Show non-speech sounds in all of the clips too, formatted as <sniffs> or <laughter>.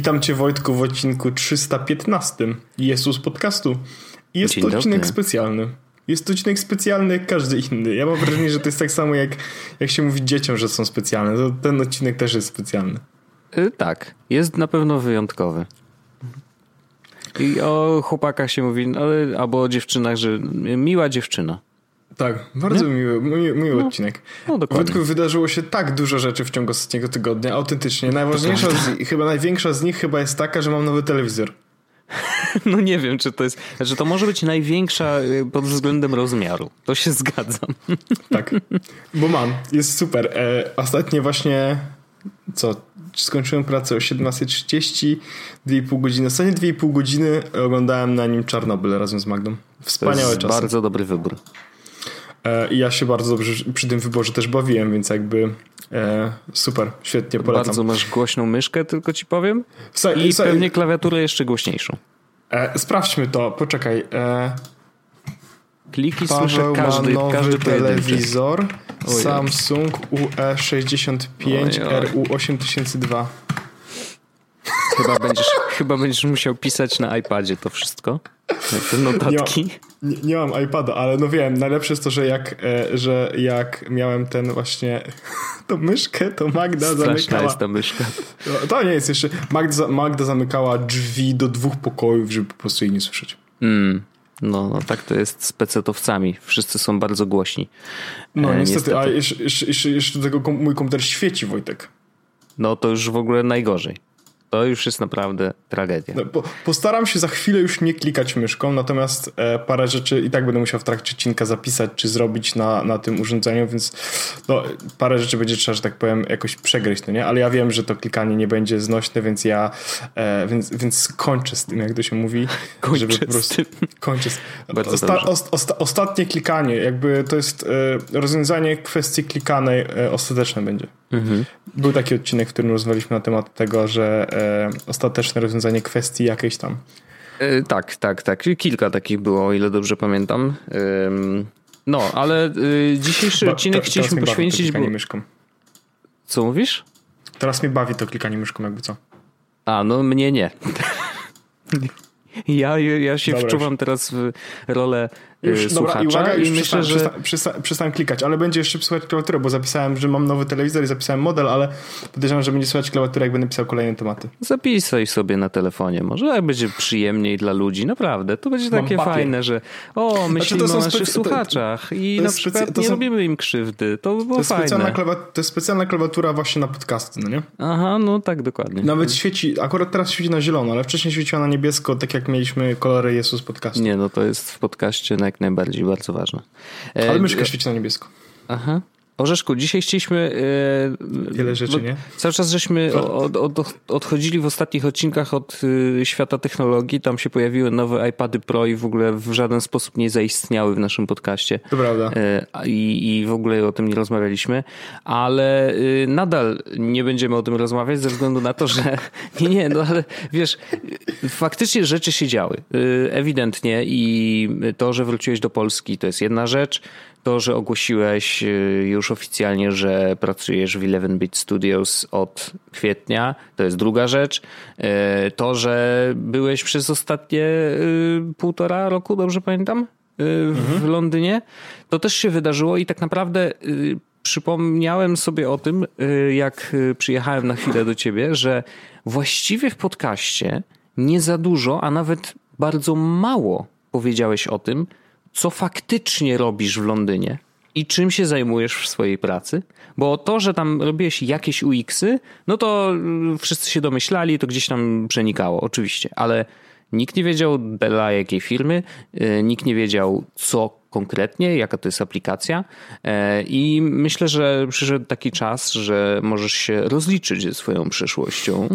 Witam Cię Wojtku w odcinku 315 Jezus Podcastu. Jest Dzień to odcinek dobry. specjalny. Jest to odcinek specjalny jak każdy inny. Ja mam wrażenie, że to jest tak samo jak, jak się mówi dzieciom, że są specjalne. To ten odcinek też jest specjalny. Yy, tak, jest na pewno wyjątkowy. I o chłopakach się mówi, ale, albo o dziewczynach, że miła dziewczyna. Tak, bardzo nie? miły, miły, miły no, odcinek. No, dokładnie. wydarzyło się tak dużo rzeczy w ciągu ostatniego tygodnia, autentycznie. Najważniejsza, z, chyba największa z nich chyba jest taka, że mam nowy telewizor. <laughs> No nie wiem, czy to jest. Znaczy, to może być największa y, pod względem rozmiaru. To się zgadzam. <laughs> Tak, bo mam. Jest super. E, ostatnie właśnie. Co? Skończyłem pracę o 17.30, 2,5 godziny. Ostatnie 2,5 godziny oglądałem na nim Czarnobyl razem z Magdą. Wspaniałe czasy. Bardzo dobry wybór. E, I ja się bardzo dobrze przy tym wyborze też bawiłem, więc jakby e, super, świetnie polecam. Bardzo masz głośną myszkę, tylko ci powiem. I pewnie klawiaturę jeszcze głośniejszą. E, sprawdźmy to, poczekaj. E, Kliki Paweł słyszę każdy, ma nowy każdy telewizor Samsung UE65 RU8002. Chyba będziesz, chyba będziesz musiał pisać na iPadzie to wszystko. Te notatki. Nie, nie, nie, mam iPada, ale no wiem, najlepsze jest to, że jak, e, że jak miałem ten właśnie <laughs> tą myszkę, to Magda Straszna zamykała. jest ta myszka. No, to nie jest jeszcze. Magda, Magda zamykała drzwi do dwóch pokojów, żeby po prostu jej nie słyszeć. Mm. No, no tak to jest z pecetowcami. Wszyscy są bardzo głośni. No e, niestety, niestety, a jeszcze, jeszcze, jeszcze, tego mój komputer świeci, Wojtek. No to już w ogóle najgorzej. To już jest naprawdę tragedia. No, po, postaram się za chwilę już nie klikać myszką, natomiast e, parę rzeczy i tak będę musiał w trakcie odcinka zapisać, czy zrobić na, na tym urządzeniu, więc no, parę rzeczy będzie trzeba, że tak powiem, jakoś przegryźć, no nie? Ale ja wiem, że to klikanie nie będzie znośne, więc ja e, więc, więc kończę z tym, jak to się mówi. <laughs> Kończę żeby po prostu, <laughs> Kończę z <laughs> Osta, osta, ostatnie klikanie, jakby to jest e, rozwiązanie kwestii klikanej e, ostateczne będzie. Mhm. Był taki odcinek, w którym rozmawialiśmy na temat tego, że e, ostateczne rozwiązanie kwestii jakiejś tam. E, tak, tak, tak. Kilka takich było, o ile dobrze pamiętam. no, ale e, dzisiejszy ba, odcinek te, chcieliśmy poświęcić. Bo... myszką. Co mówisz? Teraz mnie bawi to klikanie myszką, jakby co. A, no mnie nie. <laughs> Ja, ja się Dobra, wczuwam już. teraz w rolę już, y, słuchacza dobra, i, uwaga, i myślę, że... Przestałem, przestałem klikać, ale będzie jeszcze słychać klawiaturę, bo zapisałem, że mam nowy telewizor i zapisałem model, ale podejrzewam, że będzie słychać klawiaturę, jak będę pisał kolejne tematy. Zapisaj sobie na telefonie, może jak będzie przyjemniej dla ludzi, naprawdę. To będzie takie fajne, że o, znaczy, myślimy znaczy, o naszych słuchaczach i to na przykład nie są... robimy im krzywdy. To by było to fajne. Specjalna to jest specjalna klawiatura właśnie na podcasty, no nie? Aha, no tak, dokładnie. Nawet świeci, akurat teraz świeci na zielono, ale wcześniej świeciła na niebiesko, tak jak mieliśmy kolory Jezus podcastu. Nie, no to jest w podcaście na jak najbardziej bardzo ważne. Ale myszka e, świeci na niebiesko. Aha. Orzeszku, dzisiaj chcieliśmy. Yy, Wiele rzeczy, nie? Cały czas żeśmy od, od, odchodzili w ostatnich odcinkach od yy, świata technologii. Tam się pojawiły nowe iPady Pro i w ogóle w żaden sposób nie zaistniały w naszym podcaście. To prawda. Yy, i, I w ogóle o tym nie rozmawialiśmy, ale nadal nie będziemy o tym rozmawiać ze względu na to, że. <laughs> Nie, nie, no ale wiesz, faktycznie rzeczy się działy. Ewidentnie i to, że wróciłeś do Polski, to jest jedna rzecz to, że ogłosiłeś y, już oficjalnie, że pracujesz w 11-bit Studios od kwietnia, to jest druga rzecz. Y, to, że byłeś przez ostatnie y, półtora roku, dobrze pamiętam, w mhm. Londynie, to też się wydarzyło i tak naprawdę przypomniałem sobie o tym, jak przyjechałem na chwilę do ciebie, że właściwie w podcaście nie za dużo, a nawet bardzo mało powiedziałeś o tym, co faktycznie robisz w Londynie i czym się zajmujesz w swojej pracy. Bo to, że tam robiłeś jakieś UX-y, no to mm, wszyscy się domyślali, to gdzieś tam przenikało, oczywiście, ale nikt nie wiedział dla jakiej firmy, y, nikt nie wiedział co konkretnie, jaka to jest aplikacja e, i myślę, że przyszedł taki czas, że możesz się rozliczyć ze swoją przyszłością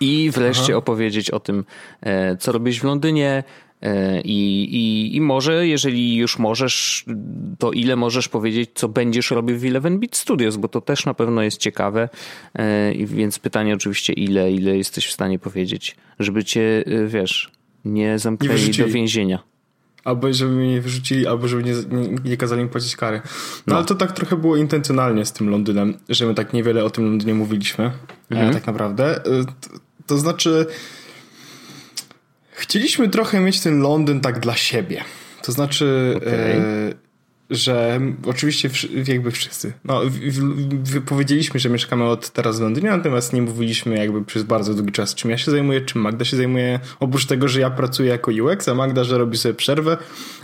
i wreszcie Aha. opowiedzieć o tym, e, co robisz w Londynie, I, i, I może, jeżeli już możesz, to ile możesz powiedzieć, co będziesz robił w Eleven Beat Studios, bo to też na pewno jest ciekawe. E, Więc pytanie oczywiście, ile, ile jesteś w stanie powiedzieć, żeby cię, e, wiesz, nie zamknęli nie do więzienia. Albo żeby mnie nie wyrzucili, albo żeby nie, nie, nie kazali mi płacić kary. No, no, ale to tak trochę było intencjonalnie z tym Londynem, że my tak niewiele o tym Londynie mówiliśmy. Mhm. Tak naprawdę. To, to znaczy Chcieliśmy trochę mieć ten Londyn tak dla siebie. To znaczy, okay. e, że oczywiście jakby wszyscy. No, powiedzieliśmy, że mieszkamy od teraz w Londynie, natomiast nie mówiliśmy jakby przez bardzo długi czas, czym ja się zajmuję, czym Magda się zajmuje. Oprócz tego, że ja pracuję jako UX, a Magda, że robi sobie przerwę,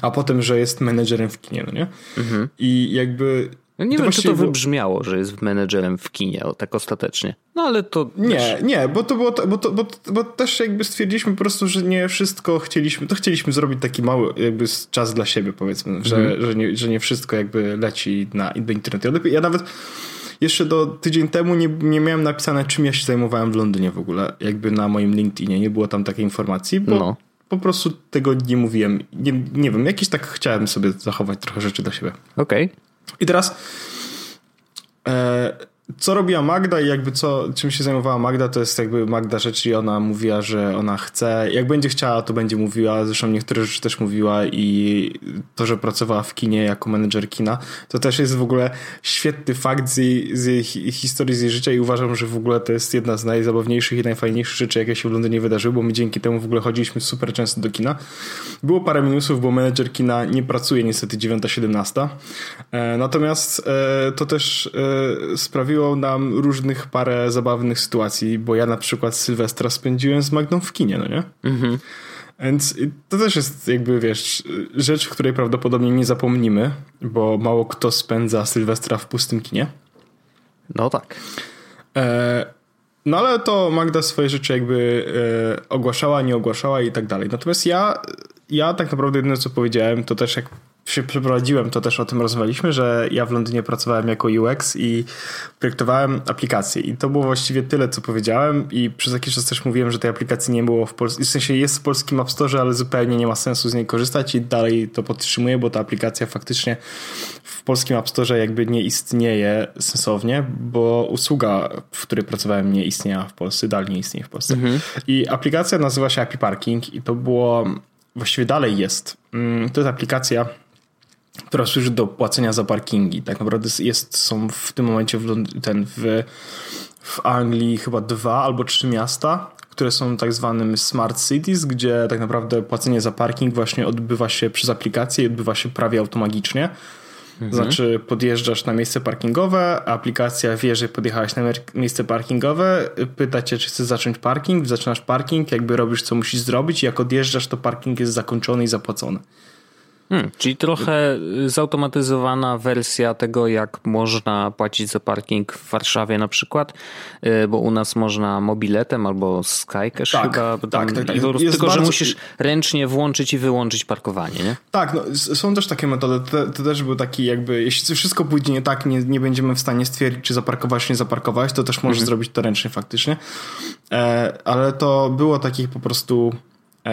a potem, że jest menedżerem w kinie, no nie? Mhm. I jakby ja nie to wiem, czy to wybrzmiało, że jest menedżerem w kinie, o, tak ostatecznie. No ale to. Nie, też... nie, bo to było. Bo, to, bo, bo też jakby stwierdziliśmy po prostu, że nie wszystko chcieliśmy. To chcieliśmy zrobić taki mały jakby czas dla siebie, powiedzmy, że, mm. że, nie, że nie wszystko jakby leci na, do internetu. Ja nawet jeszcze do tydzień temu nie, nie miałem napisane, czym ja się zajmowałem w Londynie w ogóle, jakby na moim LinkedInie. Nie było tam takiej informacji, bo. No. Po prostu tego nie mówiłem. Nie, nie wiem, jakiś tak chciałem sobie zachować trochę rzeczy dla siebie. Okej. Okay. I teraz e, co robiła Magda i jakby co, czym się zajmowała Magda, to jest jakby Magda rzeczy i ona mówiła, że ona chce, jak będzie chciała, to będzie mówiła, zresztą niektóre rzeczy też mówiła i to, że pracowała w kinie jako menedżer kina, to też jest w ogóle świetny fakt z jej, z jej historii, z jej życia i uważam, że w ogóle to jest jedna z najzabawniejszych i najfajniejszych rzeczy, jakie się w Londynie wydarzyły, bo my dzięki temu w ogóle chodziliśmy super często do kina. Było parę minusów, bo menedżer kina nie pracuje niestety 9-17, e, natomiast e, to też e, sprawiło sprawiło nam różnych parę zabawnych sytuacji, bo ja na przykład Sylwestra spędziłem z Magdą w kinie, no nie? Mhm. Więc to też jest jakby, wiesz, rzecz, której prawdopodobnie nie zapomnimy, bo mało kto spędza Sylwestra w pustym kinie. No tak. E, no ale to Magda swoje rzeczy jakby e, ogłaszała, nie ogłaszała i tak dalej. Natomiast ja, ja tak naprawdę jedyne co powiedziałem, to też jak się przeprowadziłem, to też o tym rozmawialiśmy, że ja w Londynie pracowałem jako UX i projektowałem aplikacje. I to było właściwie tyle, co powiedziałem. I przez jakiś czas też mówiłem, że tej aplikacji nie było w Polsce. W sensie jest w polskim App Store, ale zupełnie nie ma sensu z niej korzystać i dalej to podtrzymuję, bo ta aplikacja faktycznie w polskim App Store jakby nie istnieje sensownie, bo usługa, w której pracowałem, nie istniała w Polsce, dalej nie istnieje w Polsce. Mhm. I aplikacja nazywa się API Parking i to było, właściwie dalej jest. Mm, to jest aplikacja która służy do płacenia za parkingi. Tak naprawdę jest, są w tym momencie w, ten, w, w Anglii chyba dwa albo trzy miasta, które są tak zwanym smart cities, gdzie tak naprawdę płacenie za parking właśnie odbywa się przez aplikację i odbywa się prawie automagicznie. Mhm. Znaczy podjeżdżasz na miejsce parkingowe, aplikacja wie, że podjechałeś na miejsce parkingowe, pyta cię, czy chcesz zacząć parking, zaczynasz parking, jakby robisz co musisz zrobić i jak odjeżdżasz, to parking jest zakończony i zapłacony. Hmm, czyli trochę zautomatyzowana wersja tego, jak można płacić za parking w Warszawie na przykład, y, bo u nas można mobiletem albo Skycash tak, chyba. Tak, tak, tak. Tylko, bardzo... że musisz ręcznie włączyć i wyłączyć parkowanie, nie? Tak, no, są też takie metody. To, to, też był taki jakby, jeśli wszystko pójdzie nie tak, nie, nie będziemy w stanie stwierdzić, czy zaparkować, czy nie zaparkować, to też możesz mhm. zrobić to ręcznie faktycznie. E, ale to było takich po prostu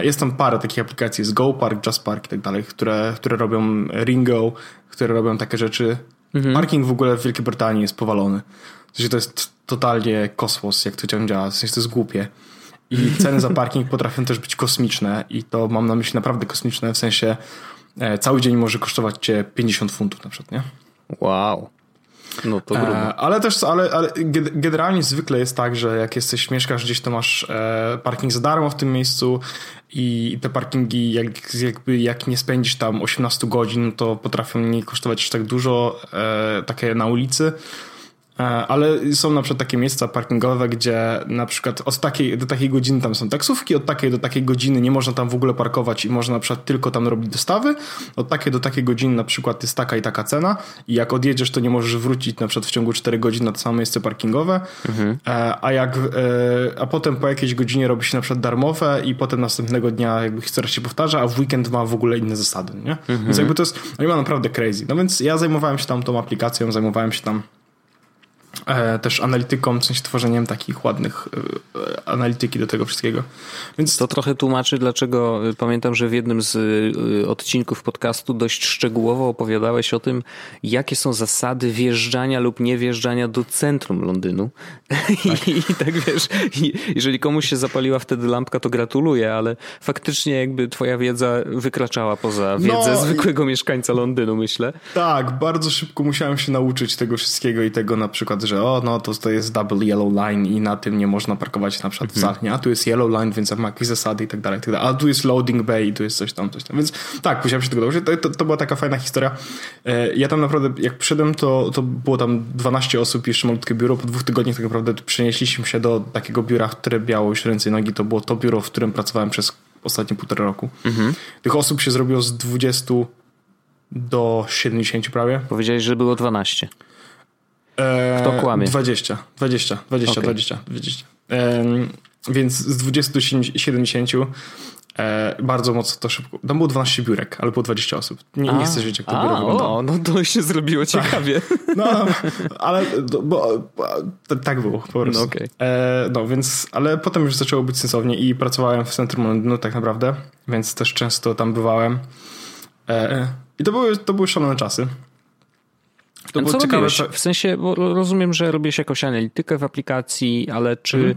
jest tam parę takich aplikacji, jest GoPark, JustPark i tak dalej, które, które robią Ringo, które robią takie rzeczy. Mhm. Parking w ogóle w Wielkiej Brytanii jest powalony. W sensie to jest totalnie kosmos, jak to działa. W sensie to jest głupie. I <laughs> ceny za parking potrafią też być kosmiczne i to mam na myśli naprawdę kosmiczne, w sensie e, cały dzień może kosztować cię 50 funtów na przykład, nie? Wow. No to grubo. E, ale też, ale, ale generalnie zwykle jest tak, że jak jesteś, mieszkasz gdzieś, to masz e, parking za darmo w tym miejscu i te parkingi, jak, jakby jak nie spędzisz tam 18 godzin, to potrafią nie kosztować aż tak dużo, e, takie na ulicy. E, ale są na przykład takie miejsca parkingowe, gdzie na przykład od takiej do takiej godziny tam są taksówki, od takiej do takiej godziny nie można tam w ogóle parkować i można na przykład tylko tam robić dostawy. Od takiej do takiej godziny na przykład jest taka i taka cena i jak odjedziesz, to nie możesz wrócić na przykład w ciągu 4 godzin na to samo miejsce parkingowe. Mhm. E, a jak, e, a potem po jakiejś godzinie robi się na przykład darmowe i potem następnego dnia jakby historia się powtarza, a w weekend ma w ogóle inne zasady, nie? Mhm. Więc jakby to jest, oni ma naprawdę crazy. No więc ja zajmowałem się tam tą aplikacją, zajmowałem się tam też analityką, w sensie tworzeniem takich ładnych e, analityki do tego wszystkiego. Więc to trochę tłumaczy, dlaczego y, pamiętam, że w jednym z odcinków podcastu dość szczegółowo opowiadałeś o tym, jakie są zasady wjeżdżania lub nie wjeżdżania do centrum Londynu. <laughs> Tak. I, I, tak wiesz, jeżeli komuś się zapaliła wtedy lampka, to gratuluję, ale faktycznie jakby twoja wiedza wykraczała poza wiedzę no, zwykłego i... mieszkańca Londynu, myślę. Tak, bardzo szybko musiałem się nauczyć tego wszystkiego i tego na przykład, że o, no to, to jest double yellow line i na tym nie można parkować na przykład w mhm. Zachnie, a tu jest yellow line, więc ma jakieś zasady i tak dalej, tak dalej. A tu jest loading bay i tu jest coś tam, coś tam. Więc tak, musiałem się tego nauczyć. To, to, to była taka fajna historia. E, ja tam naprawdę, jak przyszedłem, to, to było tam 12 osób, jeszcze malutkie biuro. Po dwóch tygodniach tak naprawdę przenieśliśmy się do takiego biura, które miało już ręce i nogi. To było to biuro, w którym pracowałem przez ostatnie półtora roku. Mhm. Tych osób się zrobiło z 20 do 70 prawie. Powiedziałeś, że było 12. Kto kłamie? 20, 20, 20, okay. 20, 20. Um, więc z 20 do 70 e, bardzo mocno to szybko. Tam było 12 biurek, ale było 20 osób. Nie, a, nie chcesz wiedzieć, jak to a, biuro wyglądało. O, no to się zrobiło tak. ciekawie. <laughs> No, ale bo, bo, tak było po prostu. No, okay. e, no, więc, ale potem już zaczęło być sensownie i pracowałem w centrum Londynu tak naprawdę, więc też często tam bywałem. E, I to były, to były szalone czasy. To było co ciekawe, robiłeś? W sensie, rozumiem, że robiłeś jakąś analitykę w aplikacji, ale czy mhm.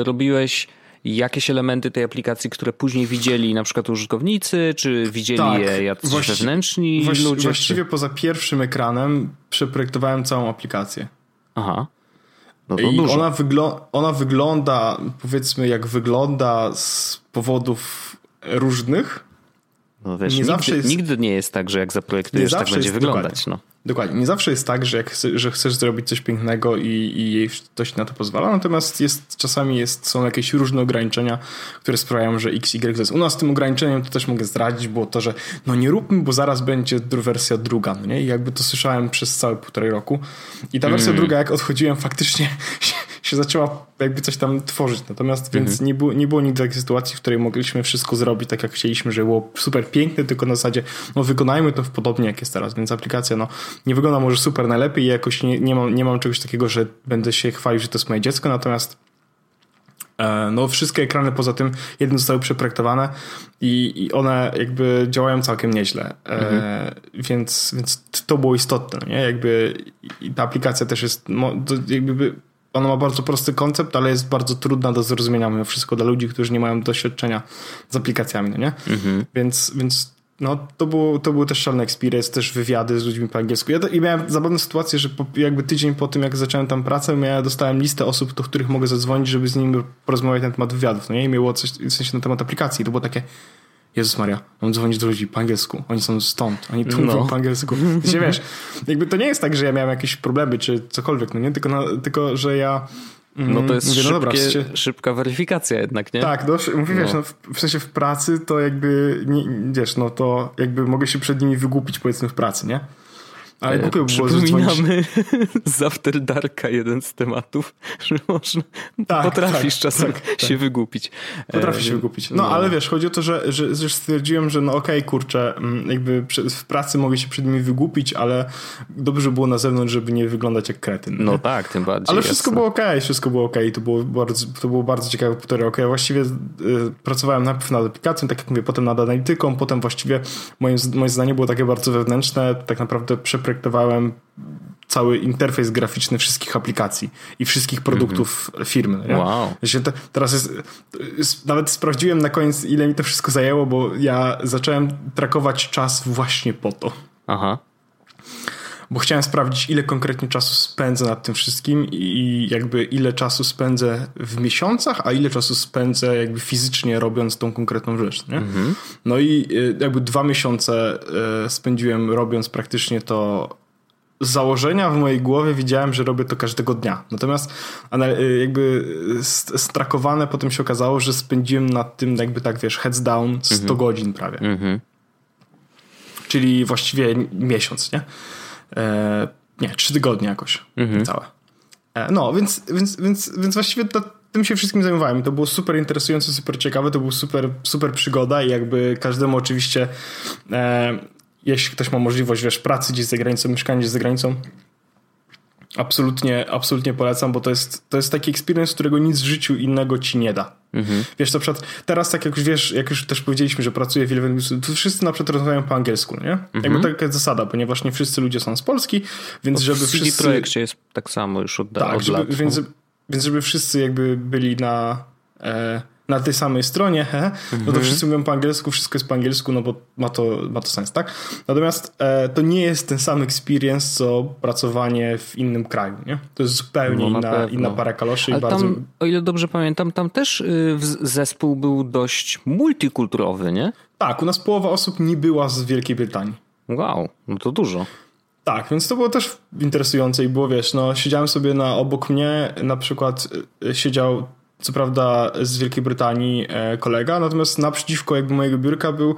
Y, robiłeś jakieś elementy tej aplikacji, które później widzieli na przykład użytkownicy, czy widzieli tak, je jacyś właści- wewnętrzni właści- ludzie? Właściwie czy... poza pierwszym ekranem przeprojektowałem całą aplikację. Aha. No I Ona, wygl- ona wygląda, powiedzmy, jak wygląda z powodów różnych. No wiesz, nie nigdy, zawsze jest, nigdy nie jest tak, że jak zaprojektujesz, tak będzie wyglądać. No. Dokładnie. Nie zawsze jest tak, że, jak chce, że chcesz zrobić coś pięknego i, i ktoś na to pozwala, natomiast jest, czasami jest, są jakieś różne ograniczenia, które sprawiają, że X, Y, Z. U nas tym ograniczeniem to też mogę zdradzić, było to, że no nie róbmy, bo zaraz będzie wersja druga, no nie? I jakby to słyszałem przez całe półtorej roku. I ta wersja mm. druga, jak odchodziłem, faktycznie <laughs> się, się, zaczęła jakby coś tam tworzyć. Natomiast więc nie było, nie było nigdy takiej sytuacji, w której mogliśmy wszystko zrobić tak, jak chcieliśmy, że było super piękne, tylko na zasadzie, no wykonajmy to w podobnie, jak jest teraz. Więc aplikacja, no nie wygląda może super najlepiej i jakoś nie, nie, mam, nie mam czegoś takiego, że będę się chwalił, że to jest moje dziecko, natomiast e, no wszystkie ekrany poza tym jednym zostały przeprojektowane i, i one jakby działają całkiem nieźle. E, mhm. więc, więc to było istotne, nie? Jakby ta aplikacja też jest jakby ona ma bardzo prosty koncept, ale jest bardzo trudna do zrozumienia mimo wszystko dla ludzi, którzy nie mają doświadczenia z aplikacjami, no nie? Mhm. Więc, więc no, to, było, to był też szalony experience, też wywiady z ludźmi po angielsku. Ja to, I miałem zabawną sytuację, że po, jakby tydzień po tym, jak zacząłem tam pracę, ja dostałem listę osób, do których mogę zadzwonić, żeby z nimi porozmawiać na temat wywiadów. No nie? I miało coś w sensie na temat aplikacji. To było takie, Jezus Maria, mam dzwonić do ludzi po angielsku. Oni są stąd, oni tu no. po angielsku. Wiecie, <laughs> wiesz, jakby to nie jest tak, że ja miałem jakieś problemy czy cokolwiek, no nie? Tylko, no, tylko że ja no to jest mówię, no szybkie, no dobra, szybka weryfikacja jednak, nie? Tak, no, mówię, no. wiesz, no, w, w, sensie w pracy to jakby, nie, wiesz, no to jakby mogę się przed nimi wygłupić powiedzmy w pracy, nie? Ale głupio by było, Przypominamy <laughs> z After Darka jeden z tematów, <laughs> że można, tak, potrafisz tak, czasem tak, się tak. wygłupić. Potrafisz się e, wygłupić. No, no, ale wiesz, chodzi o to, że, że, że stwierdziłem, że no okej, okay, kurczę, mm, jakby w pracy mogę się przed nimi wygłupić, ale dobrze było na zewnątrz, żeby nie wyglądać jak kretyn. No tak, tym bardziej. Ale wszystko jasne. było okej, okay, wszystko było okej, okay. to, było bardzo, to było bardzo ciekawe półtorej roku. Ja właściwie y, pracowałem najpierw nad aplikacją, tak jak mówię, potem nad analityką, potem właściwie moim, moje zdanie było takie bardzo wewnętrzne, tak naprawdę przeprojektowane projektowałem cały interfejs graficzny wszystkich aplikacji i wszystkich produktów mm -hmm. firmy. Nie? Wow. Te, teraz jest, nawet sprawdziłem na koniec, ile mi to wszystko zajęło, bo ja zacząłem trakować czas właśnie po to. Aha bo chciałem sprawdzić, ile konkretnie czasu spędzę nad tym wszystkim i jakby ile czasu spędzę w miesiącach, a ile czasu spędzę jakby fizycznie robiąc tą konkretną rzecz. Nie? Mhm. No i y, jakby dwa miesiące y, spędziłem robiąc praktycznie to z założenia w mojej głowie widziałem, że robię to każdego dnia. Natomiast y, jakby strakowane potem się okazało, że spędziłem nad tym jakby tak wiesz, heads down 100 mhm. godzin prawie. Mhm. Czyli właściwie miesiąc, nie? E, nie, trzy tygodnie jakoś mhm. całe. E, no, więc, więc, więc, więc właściwie to, tym się wszystkim zajmowałem. To było super interesujące, super ciekawe, to był super, super przygoda i jakby każdemu oczywiście e, jeśli ktoś ma możliwość, wiesz, pracy gdzieś za granicą, mieszkania gdzieś za granicą, Absolutnie, absolutnie polecam, bo to jest, to jest taki experience, którego nic w życiu innego ci nie da. Mhm. Wiesz, na przykład teraz tak jak już wiesz, jak już też powiedzieliśmy, że pracuję w wiele to wszyscy na przykład rozmawiają po angielsku, nie? Mhm. Jakby taka jest zasada, ponieważ nie wszyscy ludzie są z Polski, więc żeby w wszyscy... W projekcie jest tak samo już od, tak, od żeby, lat. Więc, więc żeby wszyscy jakby byli na... E, na tej samej stronie, he, no to mhm. wszyscy mówią po angielsku, wszystko jest po angielsku, no bo ma to, ma to sens, tak? Natomiast e, to nie jest ten sam experience, co pracowanie w innym kraju, nie? To jest zupełnie no, inna, inna para kaloszy. Ale i bardzo... tam, o ile dobrze pamiętam, tam też y, zespół był dość multikulturowy, nie? Tak, u nas połowa osób nie była z Wielkiej Brytanii. Wow, no to dużo. Tak, więc to było też interesujące i było, wiesz, no siedziałem sobie na obok mnie, na przykład y, siedział co prawda z Wielkiej Brytanii e, kolega, natomiast naprzeciwko jakby mojego biurka był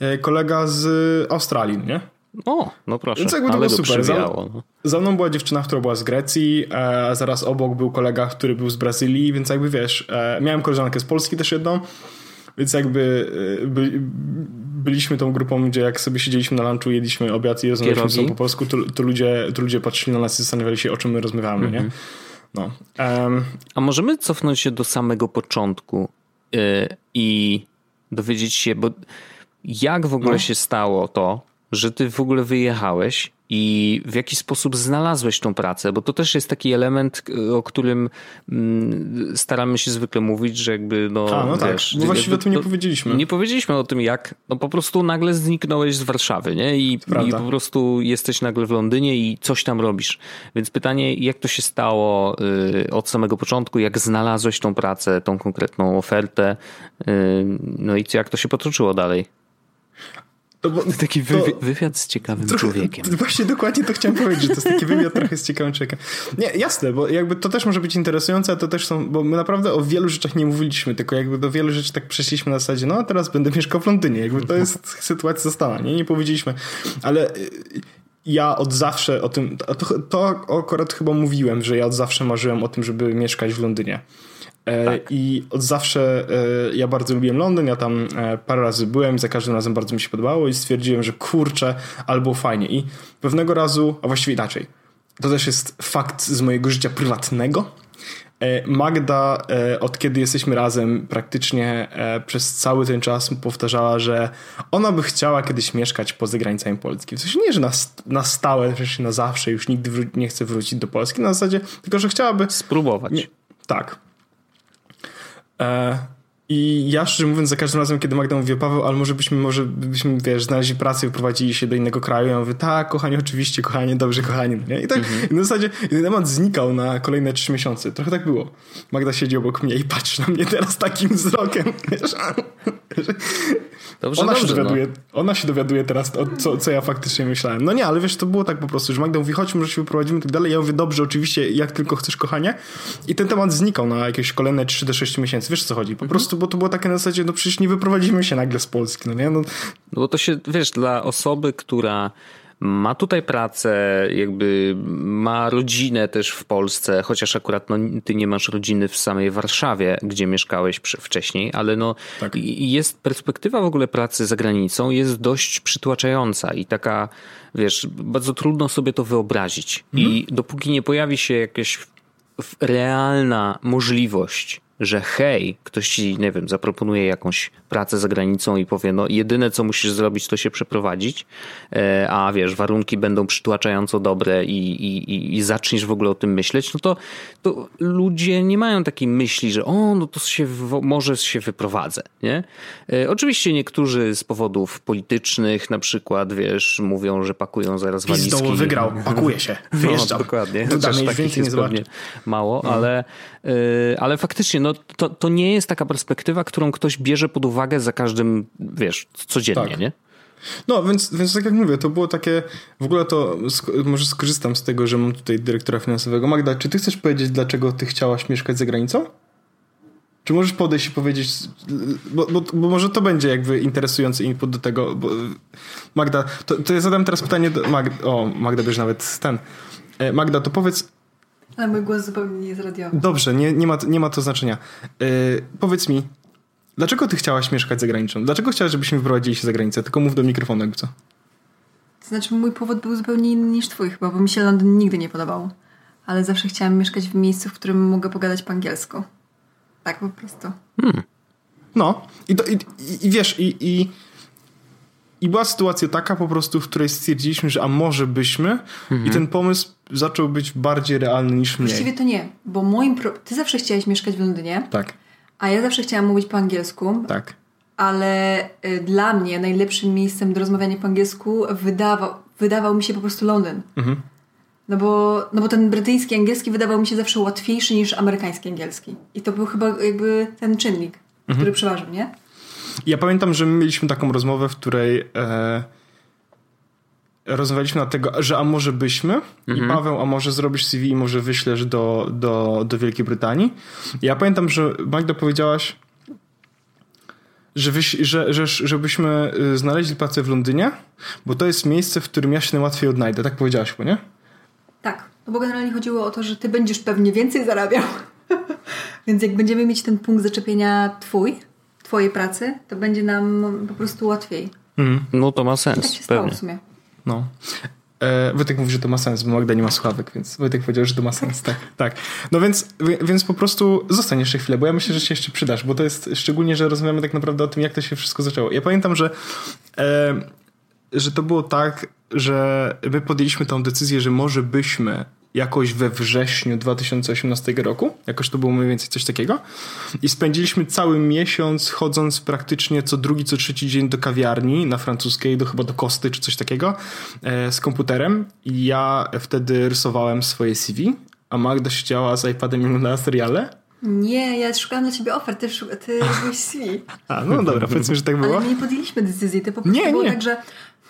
e, kolega z Australii, nie? O, no proszę. Więc jakby to było super. Za, no. za, mną była dziewczyna, która była z Grecji, a zaraz obok był kolega, który był z Brazylii, więc jakby wiesz, e, miałem koleżankę z Polski też jedną, więc jakby by, byliśmy tą grupą, gdzie jak sobie siedzieliśmy na lunchu, jedliśmy obiad i rozmawialiśmy po polsku, to, to, ludzie, to ludzie patrzyli na nas i zastanawiali się, o czym my rozmawiamy, mm -hmm. nie? No. Um, A możemy cofnąć się do samego początku yy, i dowiedzieć się, bo jak w ogóle no. się stało to, że ty w ogóle wyjechałeś i w jaki sposób znalazłeś tą pracę, bo to też jest taki element, o którym mm, staramy się zwykle mówić, że jakby no, A, no tak. wiesz, tak, bo właściwie o tym nie powiedzieliśmy. Nie powiedzieliśmy o tym jak, no po prostu nagle zniknąłeś z Warszawy, nie? I, i po prostu jesteś nagle w Londynie i coś tam robisz. Więc pytanie, jak to się stało y, od samego początku, jak znalazłeś tą pracę, tą konkretną ofertę, y, no i jak to się potoczyło dalej? To, bo, taki wywi wywiad z ciekawym człowiekiem. <laughs> Właśnie dokładnie to chciałem powiedzieć, że to jest taki wywiad trochę z ciekawym człowiekiem. Nie, jasne, bo jakby to też może być interesujące, a to też są, bo my naprawdę o wielu rzeczach nie mówiliśmy, tylko jakby do wielu rzeczy tak przeszliśmy na zasadzie, no a teraz będę mieszkał w Londynie, jakby to jest sytuacja została, nie? Nie powiedzieliśmy, ale y, ja od zawsze o tym, to, to akurat chyba mówiłem, że ja od zawsze marzyłem o tym, żeby mieszkać w Londynie. E, tak. I od zawsze e, ja bardzo lubiłem Londyn, ja tam e, parę razy byłem, za każdym razem bardzo mi się podobało i stwierdziłem, że kurczę, albo fajnie. I pewnego razu, a właściwie inaczej, to też jest fakt z mojego życia prywatnego. Magda, od kiedy jesteśmy razem, praktycznie przez cały ten czas powtarzała, że ona by chciała kiedyś mieszkać poza granicami Polski. W sensie nie, że na, na stałe, na zawsze już nigdy nie chce wrócić do Polski, na zasadzie, tylko że chciałaby. Spróbować. Nie, tak. E, I ja szczerze mówiąc, za każdym razem, kiedy Magda mówi, Paweł, ale może byśmy, może byśmy, wiesz, znaleźli pracę i wyprowadzili się do innego kraju. Ja mówię, tak, kochanie, oczywiście, kochanie, dobrze, kochanie. Nie? I tak mhm. na zasadzie ten temat znikał na kolejne trzy miesiące. Trochę tak było. Magda siedzi obok mnie i patrzy na mnie teraz takim wzrokiem. <laughs> Wiesz? Dobrze, ona, dobrze, się dowiaduje, no. ona się dowiaduje teraz, o, co, co ja faktycznie myślałem. No nie, ale wiesz, to było tak po prostu, że Magda mówi, chodź, może się wyprowadzimy i tak dalej. Ja mówię, dobrze, oczywiście, jak tylko chcesz, kochanie. I ten temat znikał na jakieś kolejne 3 do 6 miesięcy. Wiesz, co chodzi? Po mhm. prostu, bo to było takie na zasadzie, no przecież nie wyprowadzimy się nagle z Polski, no nie? No, no bo to się, wiesz, dla osoby, która ma tutaj pracę, jakby ma rodzinę też w Polsce, chociaż akurat no, ty nie masz rodziny w samej Warszawie, gdzie mieszkałeś wcześniej, ale no tak. jest perspektywa w ogóle pracy za granicą jest dość przytłaczająca i taka, wiesz, bardzo trudno sobie to wyobrazić. Mhm. I dopóki nie pojawi się jakaś realna możliwość że hej, ktoś ci, nie wiem, zaproponuje jakąś pracę za granicą i powie, no jedyne co musisz zrobić to się przeprowadzić, e, a wiesz, warunki będą przytłaczająco dobre i, i, i zaczniesz w ogóle o tym myśleć, no to, to ludzie nie mają takiej myśli, że o, no to się, może się wyprowadzę, nie? E, oczywiście niektórzy z powodów politycznych na przykład, wiesz, mówią, że pakują zaraz walizki. Pizdoło wygrał, pakuje się, wyjeżdża. No, dokładnie. Chociaż takich jest pewnie mało, no. ale, e, ale faktycznie, no no to, to nie jest taka perspektywa, którą ktoś bierze pod uwagę za każdym, wiesz, codziennie, tak. nie? No, więc, więc tak jak mówię, to było takie, w ogóle to może skorzystam z tego, że mam tutaj dyrektora finansowego. Magda, czy ty chcesz powiedzieć, dlaczego ty chciałaś mieszkać za granicą? Czy możesz podejść i powiedzieć, bo, bo, bo może to będzie jakby interesujący input do tego, bo Magda, to, to ja zadam teraz pytanie do Magda, o, Magda bierze nawet ten. E, Magda, to powiedz, ale mój głos zupełnie nie jest radiowy. Dobrze, nie, nie, ma, nie ma to znaczenia. Yy, powiedz mi, dlaczego ty chciałaś mieszkać za granicą? Dlaczego chciałaś, żebyśmy wyprowadzili się za granicę? Tylko mów do mikrofonu jakby co. To znaczy mój powód był zupełnie inny niż twój chyba, bo mi się Londyn nigdy nie podobał. ale zawsze chciałam mieszkać w miejscu, w którym mogę pogadać po angielsku. Tak po prostu. No i, to, i, i, i wiesz, i, i, i była sytuacja taka po prostu, w której stwierdziliśmy, że a może byśmy i ten pomysł zaczął być bardziej realny niż mniej. Właściwie to nie, bo moim... Pro... Ty zawsze chciałeś mieszkać w Londynie, Tak, a ja zawsze chciałam mówić po angielsku, tak. ale y, dla mnie najlepszym miejscem do rozmawiania po angielsku wydawał, wydawał mi się po prostu Londyn. Mhm. No bo, no bo ten brytyjski angielski wydawał mi się zawsze łatwiejszy niż amerykański angielski. I to był chyba jakby ten czynnik, Mhm. który przeważył, nie? Ja pamiętam, że my mieliśmy taką rozmowę, w której e, rozmawialiśmy na tego, że a może byśmy i Paweł, a może zrobisz CV i może wyślesz do, do, do Wielkiej Brytanii. Ja pamiętam, że Magda powiedziałaś, że, wyś, że, że, żebyśmy y, znaleźli pracę w Londynie, bo to jest miejsce, w którym ja się najłatwiej odnajdę. Tak powiedziałaś, bo nie? Tak, no bo generalnie chodziło o to, że ty będziesz pewnie więcej zarabiał. <laughs> Więc jak będziemy mieć ten punkt zaczepienia twój, twojej pracy, to będzie nam po prostu łatwiej. No to ma Tak sens, się stało pewnie. w sumie. No. E, Wojtek mówi, że to ma sens, bo Magda nie ma słuchawek, więc Wojtek powiedział, że to ma sens. Tak, tak. No więc, więc po prostu zostań jeszcze chwilę, bo ja myślę, że się jeszcze przydasz, bo to jest szczególnie, że rozmawiamy tak naprawdę o tym, jak to się wszystko zaczęło. Ja pamiętam, że, e, że to było tak, że my podjęliśmy tą decyzję, że może byśmy jakoś we wrześniu 2018 roku, jakoś to było mniej więcej coś takiego i spędziliśmy cały miesiąc chodząc praktycznie co drugi, co trzeci dzień do kawiarni na francuskiej, do chyba do Kosty czy coś takiego e, z komputerem i ja wtedy rysowałem swoje CV, a Magda siedziała z iPadem i oglądała seriale. Nie, ja szukałam dla ciebie ofert, ty, ty robiłeś CV. A, no dobra, <laughs> powiedzmy, że tak było. Ale my nie podjęliśmy decyzji, ty po prostu Nie, było nie. tak, że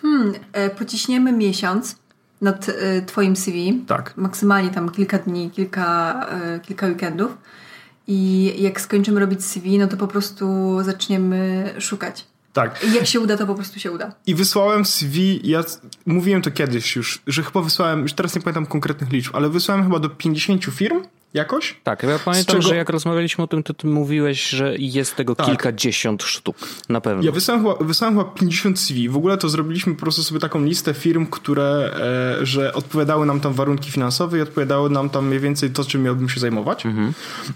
hmm, e, pociśniemy miesiąc nad e, twoim CV. Tak. Maksymalnie tam kilka dni, kilka, e, kilka weekendów. I jak skończymy robić CV, no to po prostu zaczniemy szukać. Tak. I jak się uda, to po prostu się uda. I wysłałem CV, ja mówiłem to kiedyś już, że chyba wysłałem, już teraz nie pamiętam konkretnych liczb, ale wysłałem chyba do 50 firm jakoś. Tak, ja pamiętam, czego- że jak rozmawialiśmy o tym, to ty mówiłeś, że jest tego Tak. kilkadziesiąt sztuk. Na pewno. Ja wysłałem chyba, wysłałem chyba 50 CV. W ogóle to zrobiliśmy po prostu sobie taką listę firm, które, e, że odpowiadały nam tam warunki finansowe i odpowiadały nam tam mniej więcej to, czym miałbym się zajmować.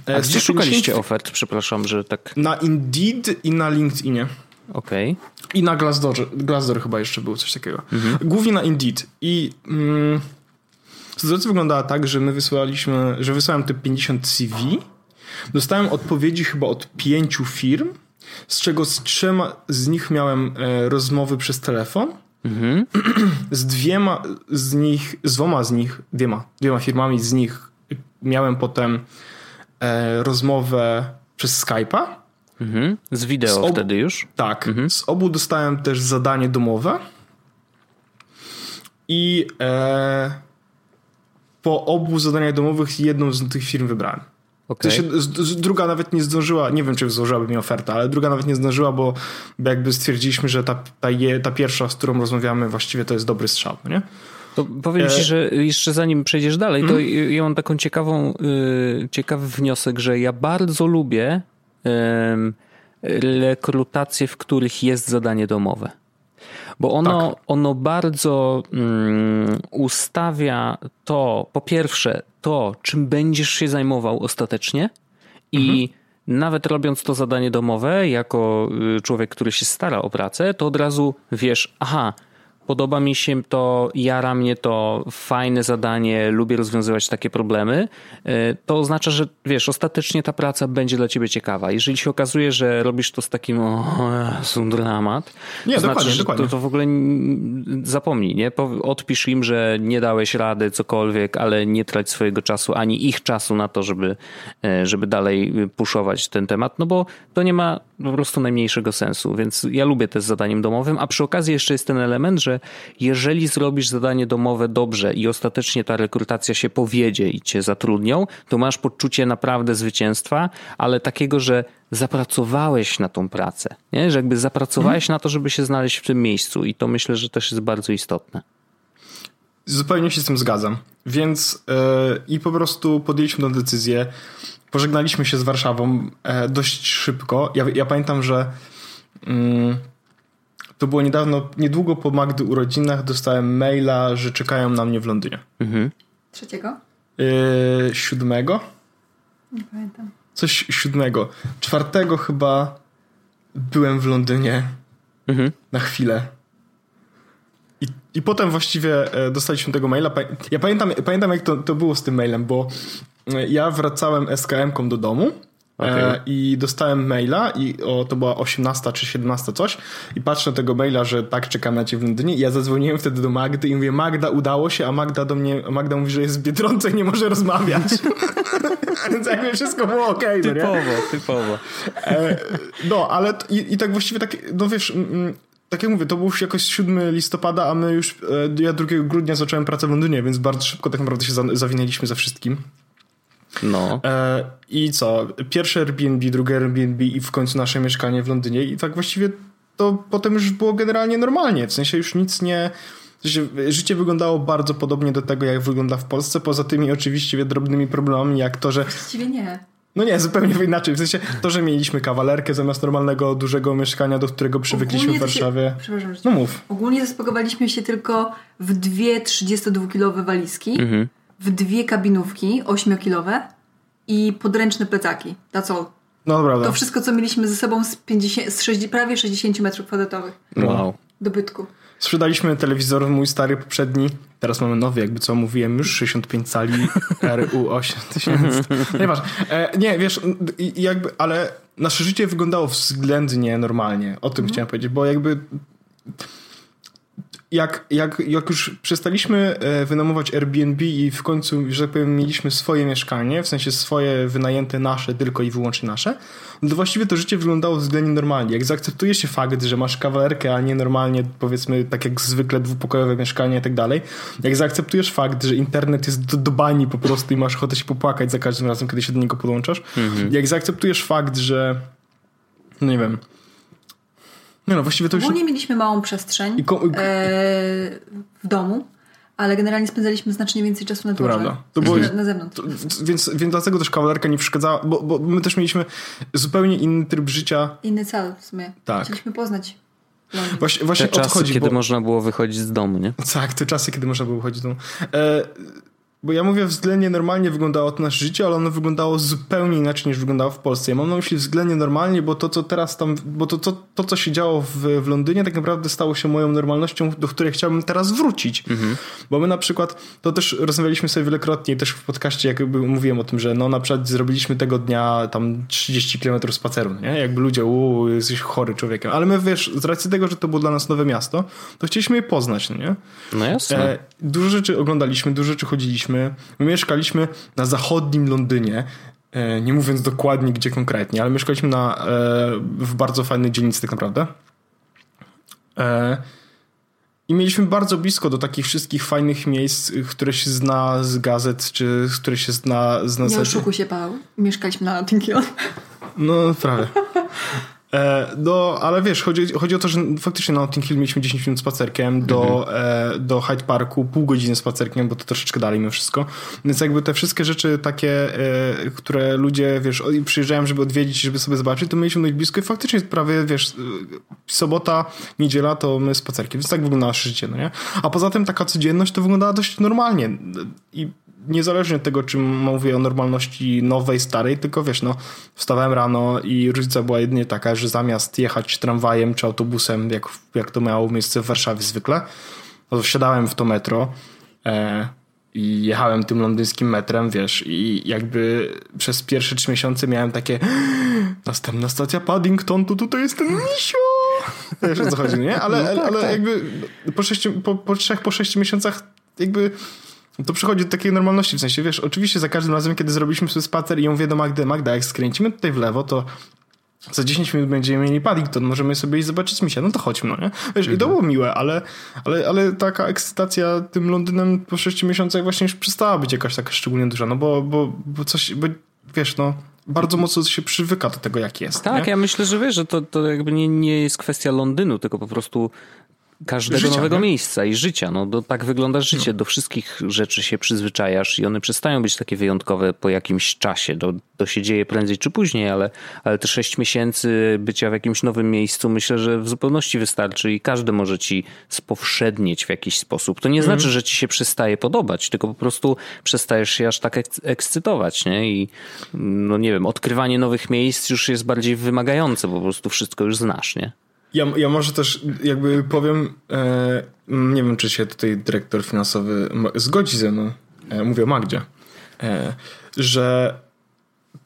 E, A z gdzie szukaliście 50 ofert? Przepraszam, że tak. Na Indeed i na LinkedInie. Okej. I na Glassdoor, Glassdoor chyba jeszcze był coś takiego. Głównie na Indeed. I mm, sytuacja wyglądała tak, że my wysłaliśmy, że wysłałem te 50 CV. Dostałem odpowiedzi chyba od pięciu firm, z czego z trzema z nich miałem e, rozmowy przez telefon. <clears throat> Z dwiema z nich, z dwoma z nich, dwiema, dwiema firmami z nich miałem potem e, rozmowę przez Skype'a. Mhm. Z wideo Z ob- wtedy już? Tak. Z obu dostałem też zadanie domowe. I e, po obu zadaniach domowych jedną z tych firm wybrałem. Z, z, druga nawet nie zdążyła, nie wiem czy złożyłaby mi ofertę, ale druga nawet nie zdążyła, bo bo jakby stwierdziliśmy, że ta, ta, je, ta pierwsza, z którą rozmawiamy, właściwie to jest dobry strzał, nie? To powiem ci, E- że jeszcze zanim przejdziesz dalej, to ja mam taką ciekawą, y, ciekawy wniosek, że ja bardzo lubię rekrutacje, w których jest zadanie domowe. Bo ono, Tak. ono bardzo mm, ustawia to, po pierwsze, to, czym będziesz się zajmował ostatecznie i nawet robiąc to zadanie domowe, jako y, człowiek, który się stara o pracę, to od razu wiesz, aha, podoba mi się to, jara mnie to, fajne zadanie, lubię rozwiązywać takie problemy, y, to oznacza, że wiesz, ostatecznie ta praca będzie dla ciebie ciekawa. Jeżeli się okazuje, że robisz to z takim o Jezu, dramat, Nie, to dokładnie, znaczy, dokładnie. To, to w ogóle zapomnij, nie? Odpisz im, że nie dałeś rady, cokolwiek, ale nie trać swojego czasu, ani ich czasu na to, żeby, e, żeby dalej puszować ten temat, no bo to nie ma po prostu najmniejszego sensu, więc ja lubię też zadaniem domowym, a przy okazji jeszcze jest ten element, że jeżeli zrobisz zadanie domowe dobrze i ostatecznie ta rekrutacja się powiedzie i cię zatrudnią, to masz poczucie naprawdę zwycięstwa, ale takiego, że zapracowałeś na tą pracę, nie? że jakby zapracowałeś na to, żeby się znaleźć w tym miejscu i to myślę, że też jest bardzo istotne. Zupełnie się z tym zgadzam. Więc e, i po prostu podjęliśmy tę decyzję. Pożegnaliśmy się z Warszawą e, dość szybko. Ja, ja pamiętam, że mm, to było niedawno, niedługo po Magdy urodzinach dostałem maila, że czekają na mnie w Londynie. Trzeciego? Yy, siódmego? Nie pamiętam. Coś siódmego. Czwartego chyba byłem w Londynie Mhm. na chwilę. I, I potem właściwie e, dostaliśmy tego maila. Ja pamiętam, pamiętam jak to, to było z tym mailem, bo e, ja wracałem SKM-ką do domu E, i dostałem maila i o, to była 18 czy 17 coś i patrzę na tego maila, że tak, czekam na ciebie w Londynie i ja zadzwoniłem wtedy do Magdy i mówię, Magda, udało się, a Magda do mnie, Magda mówi, że jest w Biedronce i nie może rozmawiać. <laughs> Więc jakby wszystko było okej, no? Typowo, typowo. E, no, ale i, i tak właściwie tak, no wiesz, mm, tak jak mówię, to był już jakoś 7 listopada, a my już, e, ja 2 grudnia zacząłem pracę w Londynie, więc bardzo szybko tak naprawdę się za, zawinęliśmy ze wszystkim. No. E, I co? Pierwsze Airbnb, drugie Airbnb i w końcu nasze mieszkanie w Londynie i tak właściwie to potem już było generalnie normalnie, w sensie już nic nie... Życie wyglądało bardzo podobnie do tego, jak wygląda w Polsce, poza tymi oczywiście drobnymi problemami, jak to, że Właściwie nie. no nie, zupełnie <laughs> inaczej. W sensie to, że mieliśmy kawalerkę zamiast normalnego, dużego mieszkania, do którego przywykliśmy w to się- Warszawie. Przepraszam, że No mów. Ogólnie zaspakowaliśmy się tylko w dwie 32-kilowe walizki, Mhm. W dwie kabinówki 8-kilowe i podręczne plecaki. That's all. No prawda. To wszystko, co mieliśmy ze sobą z, 50, z 60, prawie 60 metrów kwadratowych Wow. dobytku. Sprzedaliśmy telewizor, mój stary poprzedni. Teraz mamy nowy, jakby co mówiłem, już 65 cali RU 8000. Nieważne. E, nie, wiesz, jakby, ale nasze życie wyglądało względnie normalnie. O tym chciałem powiedzieć, bo jakby jak, jak, jak już przestaliśmy e, wynajmować Airbnb i w końcu, że tak powiem, mieliśmy swoje mieszkanie, w sensie swoje wynajęte nasze, tylko i wyłącznie nasze, no to właściwie to życie wyglądało względnie normalnie. Jak zaakceptuje się fakt, że masz kawalerkę, a nie normalnie, powiedzmy, tak jak zwykle dwupokojowe mieszkanie i tak dalej, jak zaakceptujesz fakt, że internet jest do, do bani po prostu i masz ochotę się popłakać za każdym razem, kiedy się do niego podłączasz, jak zaakceptujesz fakt, że no nie wiem, no, no właściwie to już... Ogólnie mieliśmy małą przestrzeń I ko- e, w domu, ale generalnie spędzaliśmy znacznie więcej czasu na dworze. prawda. To było- na, na zewnątrz. To, więc, więc dlatego też kawalerka nie przeszkadzała, bo, bo my też mieliśmy zupełnie inny tryb życia. Inny cel w sumie. Tak. Chcieliśmy poznać Londyn. Właśnie, właśnie Te to czasy, chodzi. kiedy bo, można było wychodzić z domu, nie? Tak, te czasy, kiedy można było chodzić do domu. E, bo ja mówię, względnie normalnie wyglądało to nasze życie, ale ono wyglądało zupełnie inaczej niż wyglądało w Polsce. Ja mam na myśli względnie normalnie, bo to, co teraz tam, bo to, to, to co się działo w, w Londynie, tak naprawdę stało się moją normalnością, do której chciałbym teraz wrócić. Bo my na przykład, to też rozmawialiśmy sobie wielokrotnie, też w podcaście jakby mówiłem o tym, że no na przykład zrobiliśmy tego dnia tam 30 km spaceru, nie? Jakby ludzie, uuu, jesteś chory człowiekiem. Ale my, wiesz, z racji tego, że to było dla nas nowe miasto, to chcieliśmy je poznać, no nie? No jasne. E, dużo rzeczy oglądaliśmy, dużo rzeczy chodziliśmy. My mieszkaliśmy na zachodnim Londynie, e, nie mówiąc dokładnie gdzie konkretnie, ale mieszkaliśmy na, e, w bardzo fajnej dzielnicy tak naprawdę. E, I mieliśmy bardzo blisko do takich wszystkich fajnych miejsc, które się zna z gazet, czy które się zna z Nie oszukuj się, Paweł. Mieszkaliśmy na Notting Hill. No, prawie. E, no, ale wiesz, chodzi, chodzi o to, że faktycznie na Notting Hill mieliśmy 10 minut spacerkiem, do, e, do Hyde Parku pół godziny spacerkiem, bo to troszeczkę dalej mimo wszystko. Więc jakby te wszystkie rzeczy takie, e, które ludzie, wiesz, przyjeżdżają, żeby odwiedzić, żeby sobie zobaczyć, to mieliśmy dość blisko i faktycznie prawie, wiesz, sobota, niedziela to my spacerkiem, więc tak wygląda nasze życie, no nie? A poza tym taka codzienność to wyglądała dość normalnie i niezależnie od tego, czy mówię o normalności nowej, starej, tylko wiesz, no, wstawałem rano i różnica była jedynie taka, że zamiast jechać tramwajem czy autobusem, jak, jak to miało miejsce w Warszawie zwykle, no to wsiadałem w to metro e, i jechałem tym londyńskim metrem, wiesz, i jakby przez pierwsze trzy miesiące miałem takie następna stacja Paddington, to tutaj jest ten misio! Wiesz o co chodzi, nie? Ale, No tak, ale tak. jakby po, sześciu, po, po trzech, po sześciu miesiącach jakby to przychodzi do takiej normalności, w sensie, wiesz, oczywiście za każdym razem, kiedy zrobiliśmy sobie spacer i ją mówię do Magdy, Magda, jak skręcimy tutaj w lewo, to za 10 minut będziemy mieli Paddington, możemy sobie iść zobaczyć misia, no to chodźmy, no nie? Wiesz, i to było miłe, ale, ale, ale taka ekscytacja tym Londynem po 6 miesiącach właśnie już przestała być jakaś taka szczególnie duża, no bo, bo, bo coś, bo wiesz, no, bardzo mocno się przywyka do tego, jak jest, Tak, nie? ja myślę, że wiesz, że to, to jakby nie, nie jest kwestia Londynu, tylko po prostu każdego życia, nowego nie? miejsca i życia. No, do, tak wygląda życie. No. Do wszystkich rzeczy się przyzwyczajasz i one przestają być takie wyjątkowe po jakimś czasie. To, to się dzieje prędzej czy później, ale, ale te sześć miesięcy bycia w jakimś nowym miejscu myślę, że w zupełności wystarczy i każdy może ci spowszednieć w jakiś sposób. To nie mm. znaczy, że ci się przestaje podobać, tylko po prostu przestajesz się aż tak ekscytować, nie? I no nie wiem, odkrywanie nowych miejsc już jest bardziej wymagające, po prostu wszystko już znasz, nie? Ja, ja może też jakby powiem, e, nie wiem, czy się tutaj dyrektor finansowy zgodzi ze mną, e, mówię o Magdzie, e, że